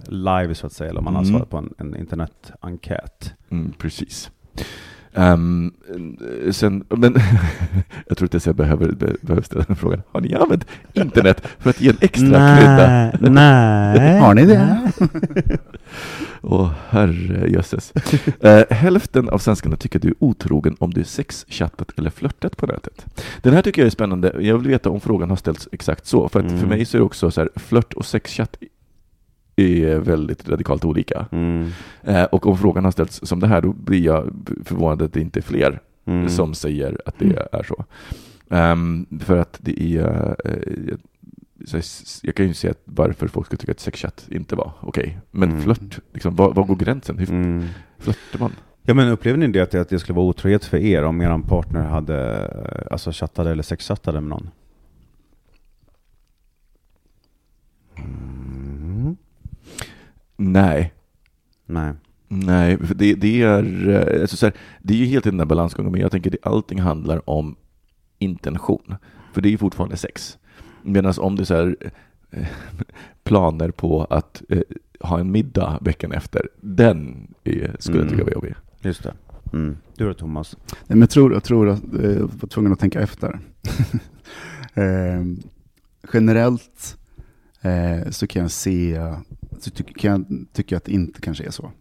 live så att säga, eller om man har Mm. svarat på en, en internetenkät. Mm, precis. Ehm, sen, men jag tror inte ens jag behöver, be, behöver ställa den frågan. Har ni använt internet för att ge en extra krydda? nej. Har ni det? Åh, herrejösses. Eh, hälften av svenskarna tycker att du är otrogen om du sexchattat eller flörtat på nätet. Den här tycker jag är spännande. Jag vill veta om frågan har ställts exakt så. För Mm. för mig så är det också så här, flört och sexchatt är väldigt radikalt olika. Mm. Eh, och om frågan har ställts som det här, då blir jag förvånad att det inte är fler Mm. som säger att det är så. Ehm, för att det är... eh, jag- kan ju se att varför folk skulle tycka att sexchatt inte var okej. Men Mm. flört, liksom, var, var går gränsen? Hur Mm. flörtar man? Ja men upplever ni det att, det att det skulle vara otrohet för er om er partner hade alltså chattade eller sexchattade med någon? Mm. Nej. Nej. Nej, för det, det är eh, alltså så här, det är ju helt i den där balansgången, men jag tänker att allting handlar om intention. För det är ju fortfarande sex. Medan om det är så här, eh, planer på att eh, ha en middag veckan efter, den är, skulle jag tycka Mm. var jobbig. Just det. Mm. Du då Thomas? Nej, men jag tror, jag tror att eh, jag var tvungen att tänka efter. eh, generellt eh, så kan jag se, så ty, kan jag tycka att det inte kanske är så.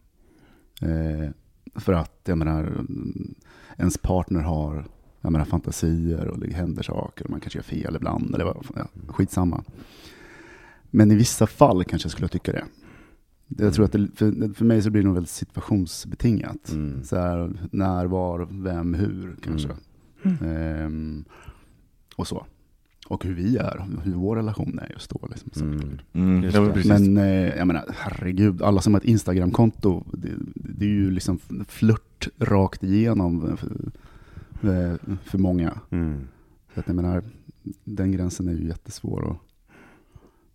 Eh, för att jag menar, mm, ens partner har jag menar, fantasier och det händer saker och man kanske gör fel ibland eller vad, ja, skitsamma. Men i vissa fall kanske jag skulle tycka det. Jag tror att det, för, för mig så blir det nog väldigt situationsbetingat. Mm. Så här, när, var, vem, hur kanske. Ehm, och så. Och hur vi är, hur vår relation är just då. Liksom. Mm. Mm, Just ja, men det. precis. Men eh, jag menar, herregud, alla som har ett Instagramkonto, det, det är ju liksom flört rakt igenom för, eh, för många. Mm. Så att jag menar, den gränsen är ju jättesvår att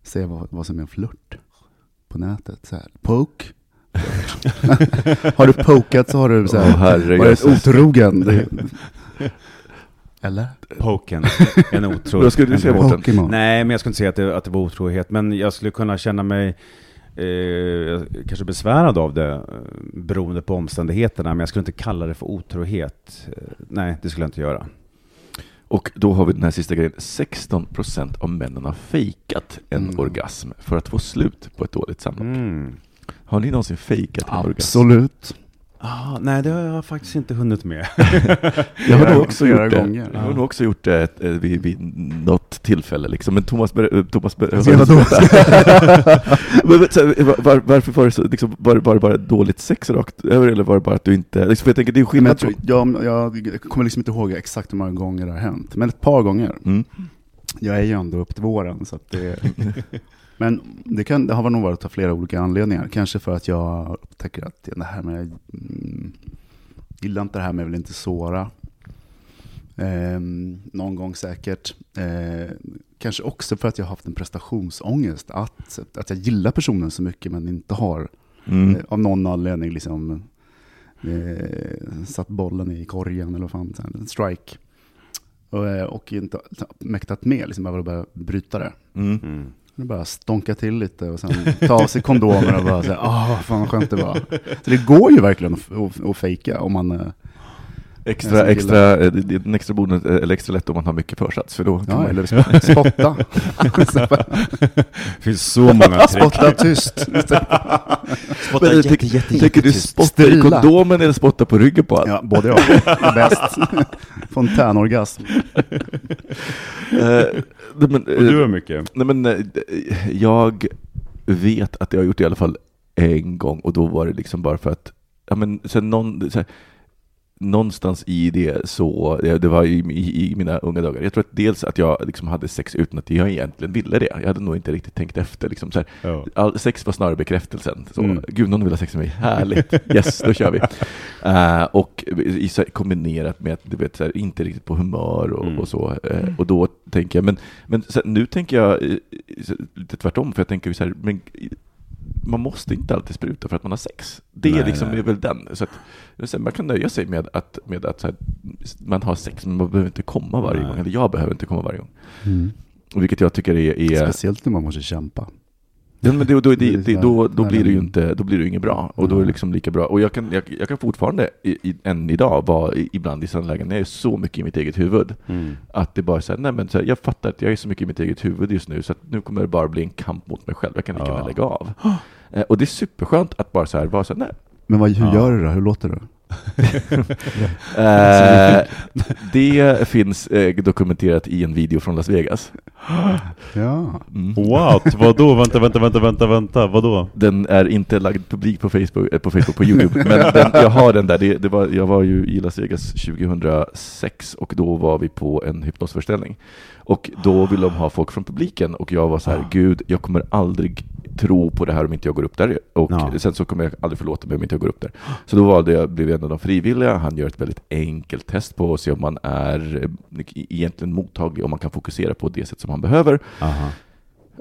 se vad, vad som är en flört på nätet. Så här, poke. har du pokat så har du så här, herregud. varit otrogen. Eller? Poken, en otrohet. Skulle du säga Mårten? Pokémon. Nej, men jag skulle inte säga att det, att det var otrohet, men jag skulle kunna känna mig eh, kanske besvärad av det, eh, beroende på omständigheterna, men jag skulle inte kalla det för otrohet. Eh, nej, det skulle jag inte göra. Och då har vi den här sista grejen. 16% av männen har fejkat en Mm. orgasm för att få slut på ett dåligt samlag. Mm. Har ni någonsin fejkat en orgasm? Absolut. Ah, nej, det har jag faktiskt inte hunnit med. Jag har nog också gjort det. gånger. Jag har nog också gjort det ett, eh, vid, vid något tillfälle. Liksom. Men Thomas, ber, eh, Thomas ber, Alltså, vadå? Men, men, så här, var, var, varför var det så, liksom, var, det- var det bara dåligt sex rakt över eller var det bara att du inte, liksom, för jag tänker det är skillnad jag, jag, jag kommer liksom inte ihåg exakt hur många gånger det har hänt, men ett par gånger. Mm. Jag är ju ändå upp till våren, så att det... Men det, kan, det har nog varit av flera olika anledningar. Kanske för att jag upptäcker att det här med... Mm, gillar inte det här med vill inte såra. Ehm, någon gång säkert. Eh, kanske också för att jag har haft en prestationsångest. Att, att jag gillar personen så mycket men inte har Mm. eh, av någon anledning liksom eh, satt bollen i korgen eller vad fan, en strike. Och, eh, och inte mäktat med, liksom bara börja bryta det. Mm. Nu bara stånka till lite och sen ta av sig kondomer och bara säga ah, fan vad skönt det var. Så det går ju verkligen att, att, att fejka om man, eh, Extra, extra, eh, en extra bonus, eh, eller extra lätt om man har mycket försats, för då kan ja, man... eller sp- spotta. Det finns så många trick. spotta tyst. Spotta jätte, tänk- jätte, Tänker du spotta i kondomen eller spotta på ryggen på allt? Ja, både jag. Bäst. Fontänorgasm. Eh, nej, men, Och du eh, har mycket. nej, men, eh, jag vet att jag har gjort det i alla fall en gång och då var det liksom bara för att, ja men sen någon, så här, någonstans i det så, det var i, i, i mina unga dagar, jag tror att dels att jag liksom hade sex utan att jag egentligen ville det. Jag hade nog inte riktigt tänkt efter. Liksom, så här, Ja. All, sex var snarare bekräftelsen. Så, Mm. Gud, någon vill ha sex med mig. Härligt. Yes, då kör vi. Eh, och i, så här, kombinerat med att du vet, så här, inte riktigt på humör och, Mm. och så. Eh, och då tänker jag, men, men så här, nu tänker jag eh, lite tvärtom, för jag tänker så här, men man måste inte alltid spruta för att man har sex. Det Nej, är liksom nej. är väl den. Så att, man kan nöja sig med att, med att här, man har sex, men man behöver inte komma varje Nej. gång. Eller jag behöver inte komma varje gång. Mm. Vilket jag tycker är... är Speciellt när man måste kämpa. Ja, men det, då, blir det ju inte, då blir det inget bra. Och då är det Nej. liksom lika bra. Och jag kan, jag, jag kan fortfarande, i, i, än idag, vara i- ibland i sådana lägen jag är så mycket i mitt eget huvud, Mm. att det bara är så här, nej men så här, jag fattar att jag är så mycket i mitt eget huvud just nu, så att nu kommer det bara bli en kamp mot mig själv. Jag kan lika Ja. gärna lägga av. Eh, och det är superskönt att bara så här, vara så här, nej. Men vad, hur Ja. gör du då? Hur låter du? Eh, det finns eh, dokumenterat i en video från Las Vegas. Ja. Mm. What? Vadå? Vänta, vänta, vänta, vänta, vänta. Vadå? Den är inte lagd publik på Facebook, eh, på, Facebook, på Youtube, men den, jag har den där. Det, det var, jag var ju i Las Vegas 2006 och då var vi på en hypnosföreställning. Och då ville de ha folk från publiken och jag var så här, gud, jag kommer aldrig tro på det här om inte jag går upp där. Och Ja. sen så kommer jag aldrig förlåta mig om inte jag går upp där. Så då valde jag, blev en av de frivilliga. Han gör ett väldigt enkelt test på att se om man är eh, egentligen mottaglig, om man kan fokusera på det sätt som man behöver. Aha.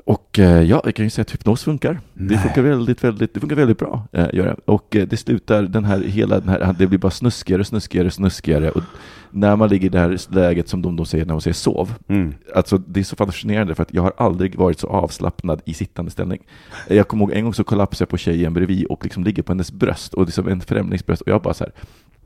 Och eh, ja, jag kan ju säga att hypnos funkar. Det funkar väldigt, väldigt, det funkar väldigt bra. Eh, gör det. Och eh, det slutar, den här, hela den här, det blir bara snuskigare, snuskigare, snuskigare. Och när man ligger i det här läget som de, de säger när de säger sov, Mm. Alltså det är så fascinerande för att jag har aldrig varit så avslappnad i sittande ställning. Jag kommer ihåg en gång så kollapsade jag på tjejen bredvid och liksom ligger på hennes bröst och liksom en främlingsbröst och jag bara så här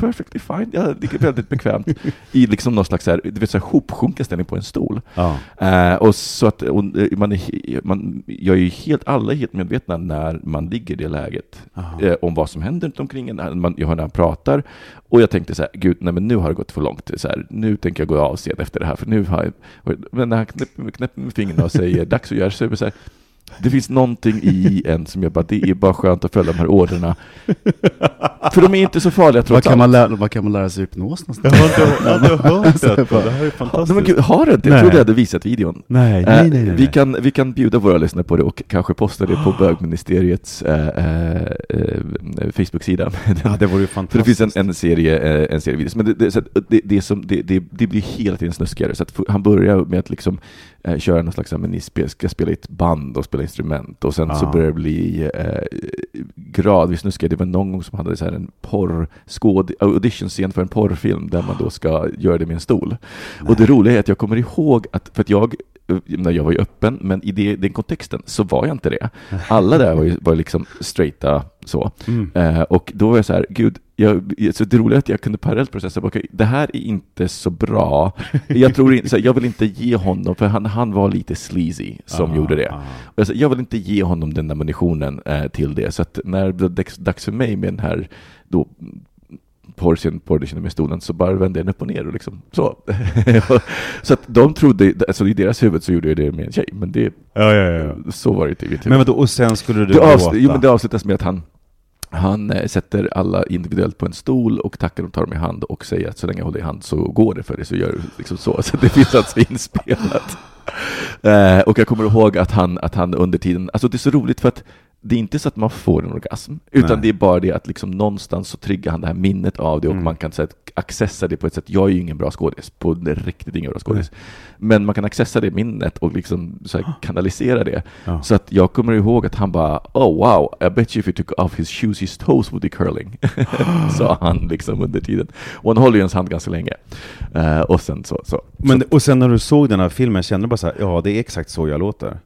perfectly fine, jag ligger väldigt bekvämt i liksom någon slags så här, du vet, så här hopsjunken ställning på en stol. Ja. Eh, och så att och, eh, man är, man, jag är ju helt, alla är helt medvetna när man ligger i det läget eh, om vad som händer runt omkring en. Man, jag hör när han pratar. Och jag tänkte så här, gud, nej men nu har det gått för långt. Så här, nu tänker jag gå av scen efter det här. För nu har jag, men när han knäpper, knäpper med fingrarna och säger dags att göra så så här, det finns någonting i en som jag bara, det är bara skönt att följa de här orderna. För de är inte så farliga Vad trots kan, allt. man lära, vad kan man lära sig hypnos någonstans? Jag har inte, jag har inte hört detta. Det här är fantastiskt. men gud, har det inte? Jag Nej. trodde jag hade visat videon. Nej, Eh, nej, nej, nej. Vi, kan, vi kan bjuda våra lyssnare på det och kanske posta det på bögministeriets eh, eh, eh, Facebook-sida. Ja, det vore ju För det finns fantastiskt. en, en serie, eh, en serie videos. Men det, det, så att det, det, som, det, det, det blir hela tiden snuskigare. Så han börjar med att liksom, eh, köra någon slags, men ni ska spela i ett band och spela instrument. Och sen så Ah. börjar det bli eh, gradvis snuskigare. Det var någon gång som hade så här en porr, skåd, audition-scen för en porrfilm där man då ska göra det med en stol. Och det roliga är att jag kommer ihåg att, för att jag jag var ju öppen, men i det, den kontexten så var jag inte det. Alla där var ju var liksom straighta så. Mm. Eh, och då var jag så här, gud, jag, så det roliga är att jag kunde parallellt processa, okej, det här är inte så bra. Jag tror inte, så här, jag vill inte ge honom, för han, han var lite sleazy som Ah, gjorde det. ah. Jag, sa, jag vill inte ge honom den ammunitionen eh, till det, så att när det dags- dags för mig med den här då portion portion med stolen så bara vände den upp och ner och liksom så. så att de trodde, alltså i deras huvud så gjorde jag det med en tjej, men det, Ja, ja, ja. så var det inte i mitt huvud. Men vadå, och sen skulle du Det, jo, men det avslutas med att han, han eh, sätter alla individuellt på en stol och tackar och tar dem i hand och säger att så länge jag håller i hand så går det för det, så gör det liksom så. Så det finns alltså inspelat. Eh, och jag kommer ihåg att han, att han under tiden, alltså det är så roligt för att det är inte så att man får en orgasm, utan Nej. det är bara det att liksom någonstans så triggar han det här minnet av det och Mm. man kan så att accessa det på ett sätt. Jag är ju ingen bra skådis, på riktigt ingen bra skådis. Men man kan accessa det minnet och liksom så här kanalisera det. Ja. Så att jag kommer ihåg att han bara Oh wow, I bet you if he took off his shoes his toes would be curling. Sa han liksom under tiden. Och han håller ju ens hand ganska länge. Eh, och sen så, så. Men, och sen när du såg den här filmen, kände du bara så här, ja det är exakt så jag låter?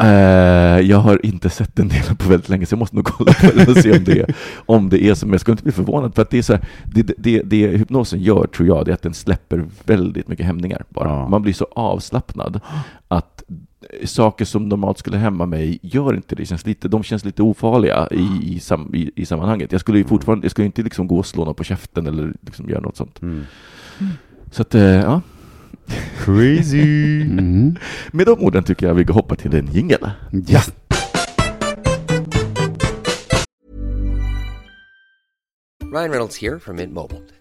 Eh, jag har inte sett den delen på väldigt länge, så jag måste nog kolla på den och se om det, är- om det är som, jag skulle inte bli förvånad, för att det är så här, det, det, det, hypnosen gör, tror jag, det är att den släpper väldigt mycket hämningar bara. Ja. Man blir så avslappnad att saker som normalt skulle hämma mig gör inte det. Känns lite, de känns lite ofarliga i, i, sam, i, i sammanhanget. Jag skulle ju fortfarande, jag skulle inte liksom gå och slå någon på käften eller liksom göra något sånt. Mm. Så att, eh, ja. Crazy! Mm. Med de orden tycker jag vi går hoppa till en jingel. Ja. Ryan Reynolds here from Mint Mobile.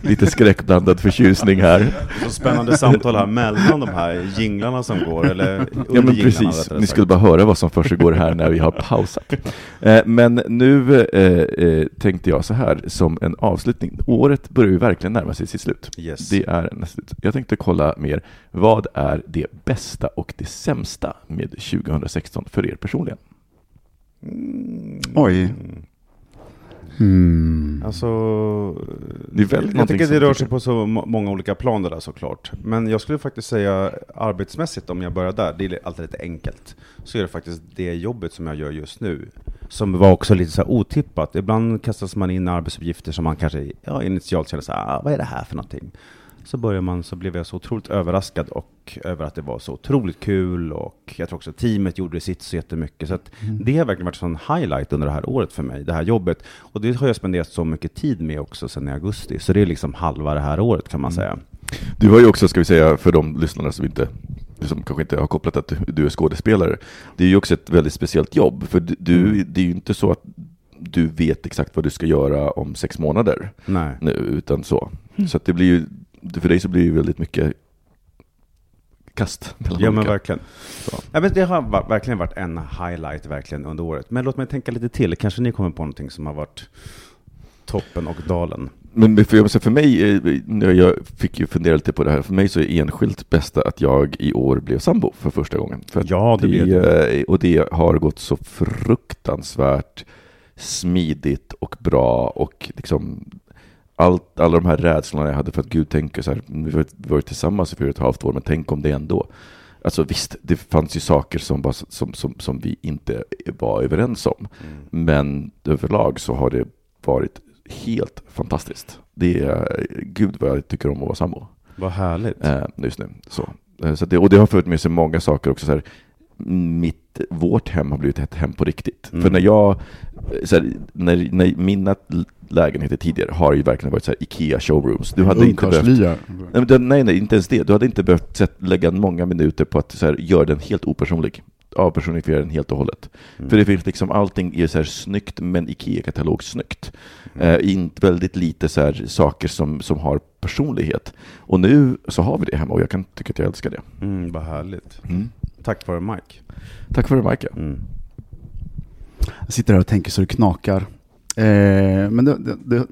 Lite skräckblandad förtjusning här. Så spännande samtal här mellan de här jinglarna som går, eller Ja men precis, ni skulle bara höra vad som försiggår här när vi har pausat. Eh, Men nu eh, eh, tänkte jag så här som en avslutning. Året börjar ju verkligen närma sig sitt slut. Yes. Det är nästan slut. Jag tänkte kolla mer, vad är det bästa och det sämsta med 2016 för er personligen? Oj. Hmm. Alltså, Det är väl jag tycker som det rör sig på så må- många olika plan det där såklart. Men jag skulle faktiskt säga arbetsmässigt, om jag börjar där, det är alltid lite enkelt, så är det faktiskt det jobbet som jag gör just nu, som var också lite så här otippat. Ibland kastas man in arbetsuppgifter som man kanske ja, initialt känner så här, ah, vad är det här för någonting? Så börjar man, så blev jag så otroligt överraskad och över att det var så otroligt kul och jag tror också teamet gjorde sitt så jättemycket. Så att det har verkligen varit en highlight under det här året för mig, det här jobbet. Och det har jag spenderat så mycket tid med också sedan i augusti. Så det är liksom halva det här året kan man säga. Du har ju också, ska vi säga, för de lyssnarna som inte som kanske inte har kopplat att du, är skådespelare. Det är ju också ett väldigt speciellt jobb, för du, du, det är ju inte så att du vet exakt vad du ska göra om sex månader Nej. nu, utan så. Så att det blir ju, för dig så blir det väldigt mycket kast Ja men verkligen. Så. Ja, men det har verkligen varit en highlight verkligen under året. Men låt mig tänka lite till, kanske ni kommer på någonting som har varit toppen och dalen. Men för, för mig, eh, jag fick ju fundera lite på det här, för mig så är enskilt bästa att jag i år blev sambo för första gången. För Ja, det det. eh, Och det har gått så fruktansvärt smidigt och bra och liksom allt, alla de här rädslorna jag hade för att Gud tänker så här, vi har varit- tillsammans i fyra och ett halvt år, men tänk om det ändå. Alltså visst, det fanns ju saker som, bara, som, som, som vi inte var överens om, men överlag så har det varit helt fantastiskt. Det är, gud vad jag tycker om att vara sambo Vad härligt. eh, just nu. Så. Eh, Så det, och det har fört med sig många saker också. Så här, mitt, vårt hem har blivit ett hem på riktigt. Mm. För när jag, eh, här, när, när mina lägenheter tidigare har ju verkligen varit så här Ikea showrooms. Du hade inte behövt. Nej, nej, nej, inte ens det. Du hade inte behövt sett, lägga många minuter på att så här, göra den helt opersonlig. Avpersonifiera den helt och hållet. För det finns liksom, allting är så här snyggt, men IKEA-katalog snyggt. Eh, inte väldigt lite så här saker som, som har personlighet. Och nu så har vi det hemma och jag kan tycka att jag älskar det. Mm, vad härligt. Mm. Tack för det, Mike. Tack för det, Mike. Mm. Jag sitter här och tänker så det knakar. Eh, men det, det, det,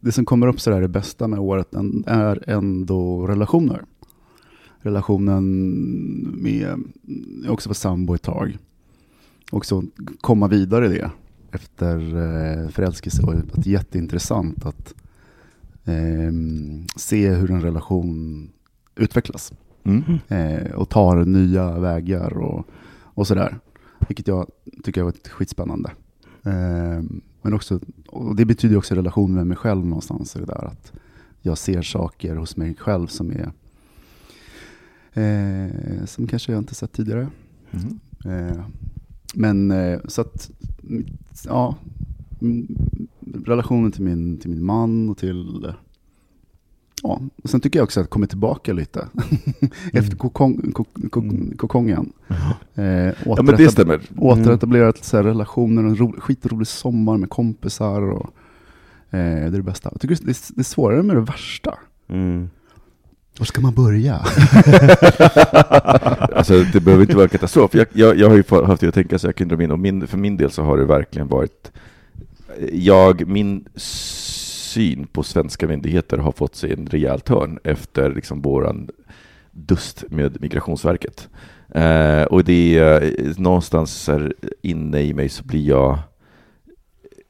det som kommer upp så där det bästa med året är ändå relationer. Relationen med, jag också var sambo ett tag. Också komma vidare i det efter eh, förälskelse och att det är jätteintressant att eh, se hur en relation utvecklas Mm. eh, och tar nya vägar och, och sådär. Vilket jag tycker har varit skitspännande. Eh, men också, och det betyder också relation med mig själv någonstans. Det där att jag ser saker hos mig själv som är eh, som kanske jag inte sett tidigare. Mm. Eh, men eh, så att, ja, mm, relationen till min, till min man och till Ja, och sen tycker jag också att kommer tillbaka lite efter kokong, kok, kok, kokongen. Eh, Ja, men det återetab- stämmer. Återetablerat så här, relationer och en ro, skitrolig sommar med kompisar. Och, eh, det är det bästa. Jag tycker det är, det är svårare med det värsta. Mm. Var ska man börja? Alltså det behöver inte vara katastrof. Jag, jag, jag har ju haft det att tänka så jag kan dra min, och min, för min del så har det verkligen varit, jag, min syn på svenska myndigheter har fått sig en rejäl törn efter liksom våran dust med Migrationsverket. Eh, och det är eh, någonstans här, inne i mig så blir jag,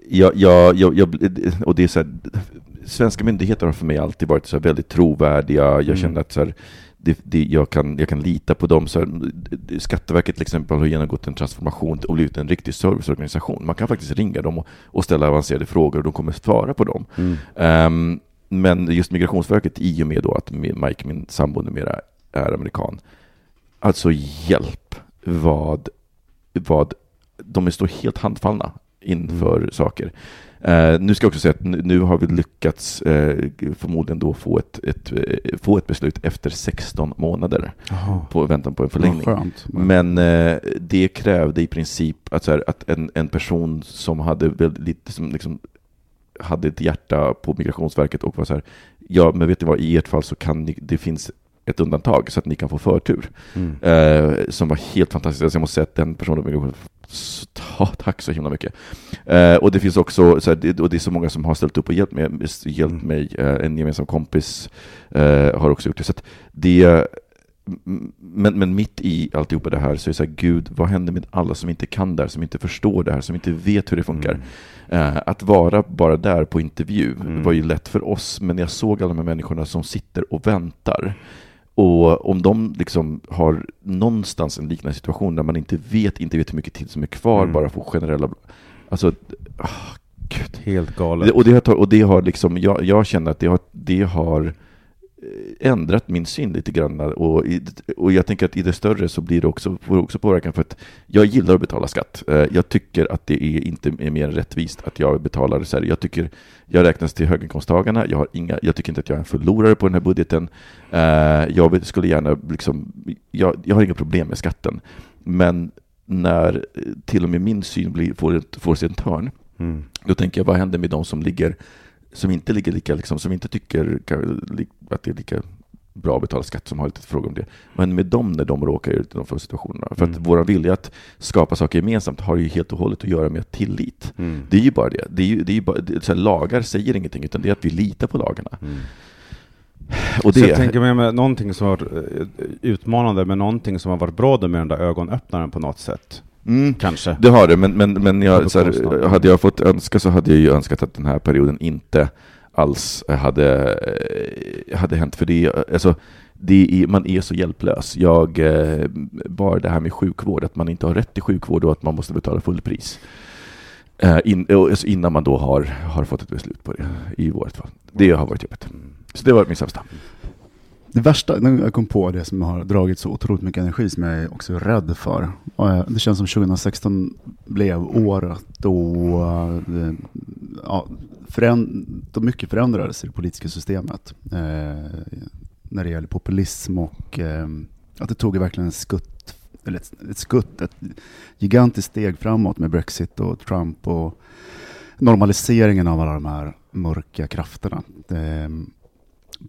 jag, jag, jag, jag och det är så här, svenska myndigheter har för mig alltid varit så väldigt trovärdiga. Jag Mm. känner att så här, det, det, jag, kan, jag kan lita på dem. Så här, Skatteverket till exempel har genomgått en transformation och blivit en riktig serviceorganisation. Man kan faktiskt ringa dem och, och ställa avancerade frågor och de kommer svara på dem. Mm. Ehm, men just Migrationsverket, i och med då att Mike, min sambo, numera är amerikan, alltså hjälp vad, vad de står helt handfallna inför saker. Eh, nu ska jag också säga att nu, nu har vi lyckats eh, förmodligen då få ett, ett, eh, få ett beslut efter 16 månader på väntan på en förlängning. Skönt. Men eh, det krävde i princip att, här, att en, en person som hade väldigt som liksom hade ett hjärta på Migrationsverket och var så här, ja men vet ni vad, i ert fall så kan ni, det finns ett undantag så att ni kan få förtur. Mm. Eh, som var helt fantastiskt. Alltså jag måste säga att den personen ta- tack så himla mycket. Eh, och det finns också, så här, det, och det är så många som har ställt upp och hjälpt mig. Hjälpt mig. Eh, en gemensam kompis eh, har också gjort det. Så det men, men mitt i alltihopa det här så är det så här, Gud, vad händer med alla som inte kan det här, som inte förstår det här, som inte vet hur det funkar? Eh, att vara bara där på intervju Mm. var ju lätt för oss, men jag såg alla de här människorna som sitter och väntar. Och om de liksom har någonstans en liknande situation där man inte vet, inte vet hur mycket tid som är kvar, Mm. bara får generella... Alltså, ah, gud. Helt galet. Och det har, och det har liksom, jag, jag känner att det har, det har ändrat min syn lite grann. Och, i, och jag tänker att i det större så blir det också, får också påverkan för att jag gillar att betala skatt. Eh, Jag tycker att det är inte är mer rättvist att jag betalar så här. Jag tycker jag räknas till höginkomsttagarna. Jag, har inga, jag tycker inte att jag är en förlorare på den här budgeten. Eh, Jag skulle gärna liksom, jag, jag har inga problem med skatten. Men när eh, till och med min syn blir, får, får sig en törn, Mm. då tänker jag, vad händer med de som ligger som inte ligger lika, liksom, som inte tycker att det är lika bra betala skatt som har lite frågor om det. Men med dem när de råkar ut i de situationerna. För att Mm. vår vilja att skapa saker gemensamt har ju helt och hållet att göra med tillit. Mm. Det är ju bara det. det, är ju, det är ju bara, det, så här, lagar säger ingenting, utan det är att vi litar på lagarna. Mm. Och Så det, jag tänker mig med någonting som har varit eh, utmanande, men någonting som har varit bra med den där ögonöppnaren på något sätt. mm, Kanske. det har det, men, men, men jag, så här, hade jag fått önska så hade jag ju önskat att den här perioden inte alls eh, hade, eh, hade hänt. För det, eh, alltså, det är, man är så hjälplös. Jag, bara det här med sjukvård, att man inte har rätt till sjukvård och att man måste betala fullpris. pris in, alltså innan man då har, har fått ett beslut på det, i vårt fall. Det har varit jobbigt. Så det var min sämsta. Det värsta, när jag kom på det som har dragit så otroligt mycket energi som jag är också rädd för. Eh, det känns som 2016 blev året då eh, ja, föränd- då mycket förändrades i det politiska systemet. Eh, när det gäller populism och eh, att det tog verkligen en skutt, eller ett, ett skutt, ett gigantiskt steg framåt med Brexit och Trump och normaliseringen av alla de här mörka krafterna. Eh,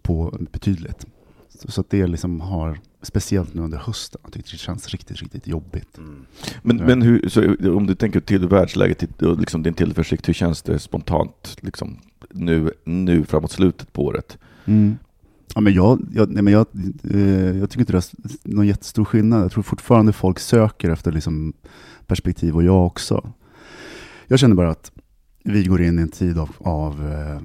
på betydligt. Så, så att det liksom har, speciellt nu under hösten, jag tycker det känns riktigt, riktigt jobbigt. Men, Ja. men hur, så om du tänker till världsläget och liksom din tillförsikt, hur känns det spontant liksom, nu, nu framåt slutet på året? Ja, men jag, jag, nej, men jag, eh, jag tycker inte det är någon jättestor skillnad. Jag tror fortfarande folk söker efter liksom perspektiv och jag också. Jag känner bara att vi går in i en tid av, av eh,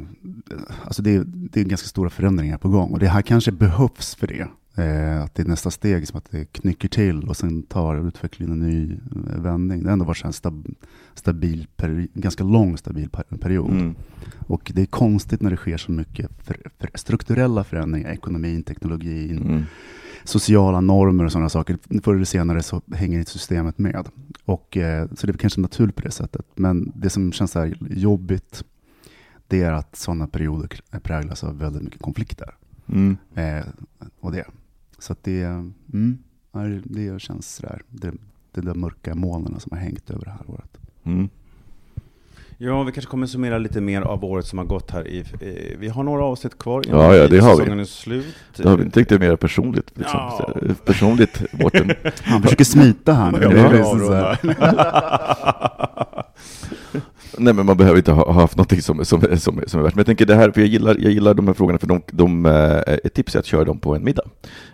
alltså det, är- det är ganska stora förändringar på gång och det här kanske behövs för det. Eh, att det är nästa steg som att det knycker till och sen tar utvecklingen en ny eh, vändning. Det har ändå varit en stab, stabil, peri, ganska lång stabil per, period. Mm. Och det är konstigt när det sker så mycket för, för strukturella förändringar, ekonomin, teknologin, Mm. Sociala normer och sådana saker. Förr eller senare så hänger inte systemet med. Och, eh, så det är kanske naturligt på det sättet. Men det som känns så här jobbigt, det är att sådana perioder präglas av väldigt mycket konflikter. Mm. Eh, och det. Så att det, mm, det känns sådär, det, det där mörka molnen som har hängt över det här året. Mm. Ja, vi kanske kommer summera lite mer av året som har gått här. I, eh, vi har några avsnitt kvar innan Ja, ja, det har vi. säsongen är slut. Det har vi inte riktigt mer personligt. Liksom. Ja. Personligt, Mårten. Han försöker smita här nu. Ja, Nej, men man behöver inte ha, ha haft någonting som, som, som, som är värt. Men jag tänker det här, för jag gillar, jag gillar de här frågorna, för de, de, eh, ett tips är att köra dem på en middag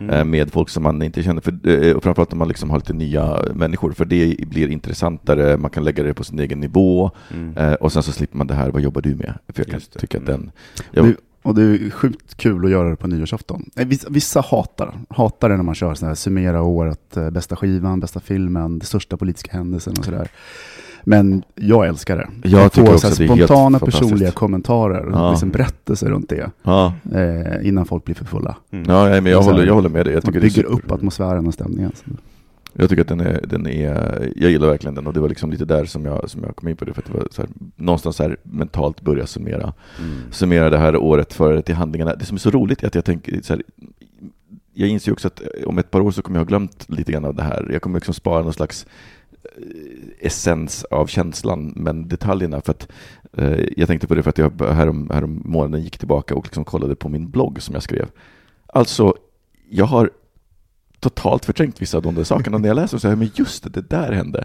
Mm. eh, med folk som man inte känner, för, eh, och framförallt om man liksom har lite nya människor, för det blir intressantare, man kan lägga det på sin egen nivå, Mm. och sen så slipper man det här, vad jobbar du med? För jag kan Just det. tycka att Mm. den... Jag, Det, och det är sjukt kul att göra det på nyårsafton. Vissa, vissa hatar, hatar det när man kör sådär, summera året, bästa skivan, bästa filmen, den största politiska händelsen och sådär. Men jag älskar det. Jag Att tycker få också så här att det är helt spontana personliga kommentarer, Ja. liksom berättelser runt det, ja, eh, innan folk blir för fulla. Mm. ja, nej, men jag, Så håller, jag håller med dig. Jag Man tycker, det är bygger upp atmosfären och stämningen. Så. Jag tycker att den är, den är, jag gillar verkligen den och det var liksom lite där som jag, som jag kom in på det, för att det var så här, någonstans så här mentalt börja summera, Mm. summera det här året för till handlingarna. Det som är så roligt är att jag tänker så här, jag inser också att om ett par år så kommer jag ha glömt lite grann av det här. Jag kommer liksom spara någon slags essens av känslan, men detaljerna, för att eh, jag tänkte på det för att jag härom, härom månaden gick tillbaka och liksom kollade på min blogg som jag skrev. Alltså, jag har totalt förträngt vissa av de där sakerna. När jag läser så här, men just det, det där hände.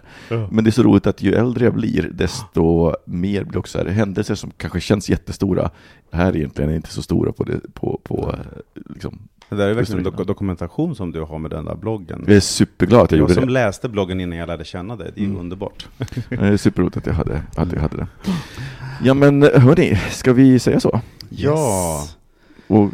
Men det är så roligt att ju äldre jag blir, desto mer blir också här, händelser som kanske känns jättestora, här egentligen är inte så stora på, det, på, på eh, liksom. Det där är verkligen en dok- dokumentation som du har med den där bloggen. Jag är superglad att jag, Jag gjorde som det. läste bloggen innan jag lärde känna dig, det är Mm. underbart. Det är superroligt att jag hade, att jag hade det. Ja men hörni, ska vi säga så? Ja. Och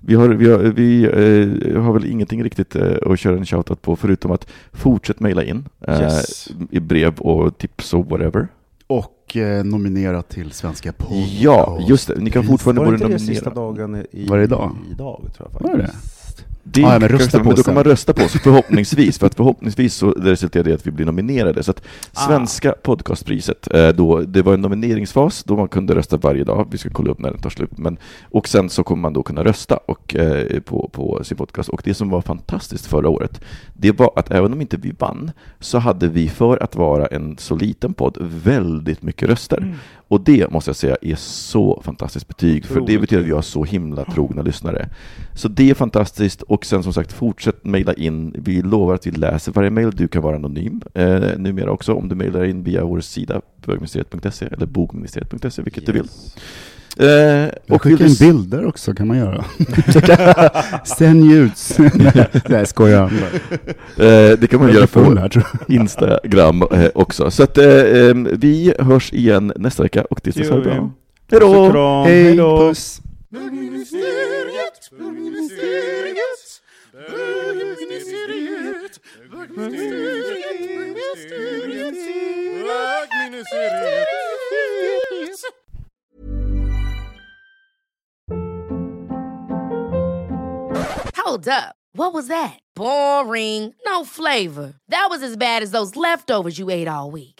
vi har, vi har, vi, eh, har väl ingenting riktigt eh, att köra en shoutout på förutom att fortsätt mejla in eh, Yes. i brev och tips och whatever. Och eh, nominera till Svenska podcast. Ja, just det. Ni kan fortfarande Var det både inte det sista nominera. dagen i, Var det idag? idag tror jag Var det faktiskt. Det Ja, ja, men rösta på men då kan man rösta på oss, förhoppningsvis. För att förhoppningsvis så resulterar det i att vi blir nominerade. Så att Ah. Svenska podcastpriset, eh, då, det var en nomineringsfas då man kunde rösta varje dag. Vi ska kolla upp när den tar slut. Men, och sen så kommer man då kunna rösta och, eh, på, på sin podcast. Och det som var fantastiskt förra året, det var att även om inte vi vann, så hade vi för att vara en så liten podd väldigt mycket röster. Mm. Och det måste jag säga är så fantastiskt betyg, för det betyder att vi har så himla trogna lyssnare. Så det är fantastiskt och sen som sagt fortsätt mejla in. Vi lovar att vi läser varje mejl. Du kan vara anonym eh, numera också om du mejlar in via vår sida bögministeriet.se eller bogministeriet.se, vilket du vill. Eh, och vill du in bilder också, kan man göra. Sänd ljuds. Nej, jag skojar. eh, det kan man Jag göra på här. Instagram eh, också. Så att eh, eh, vi hörs igen nästa vecka och tills dess ha det bra. Hej då! hej då! puss. Bögministeriet. Hold up. What was that? Boring. No flavor. That was as bad as those leftovers you ate all week.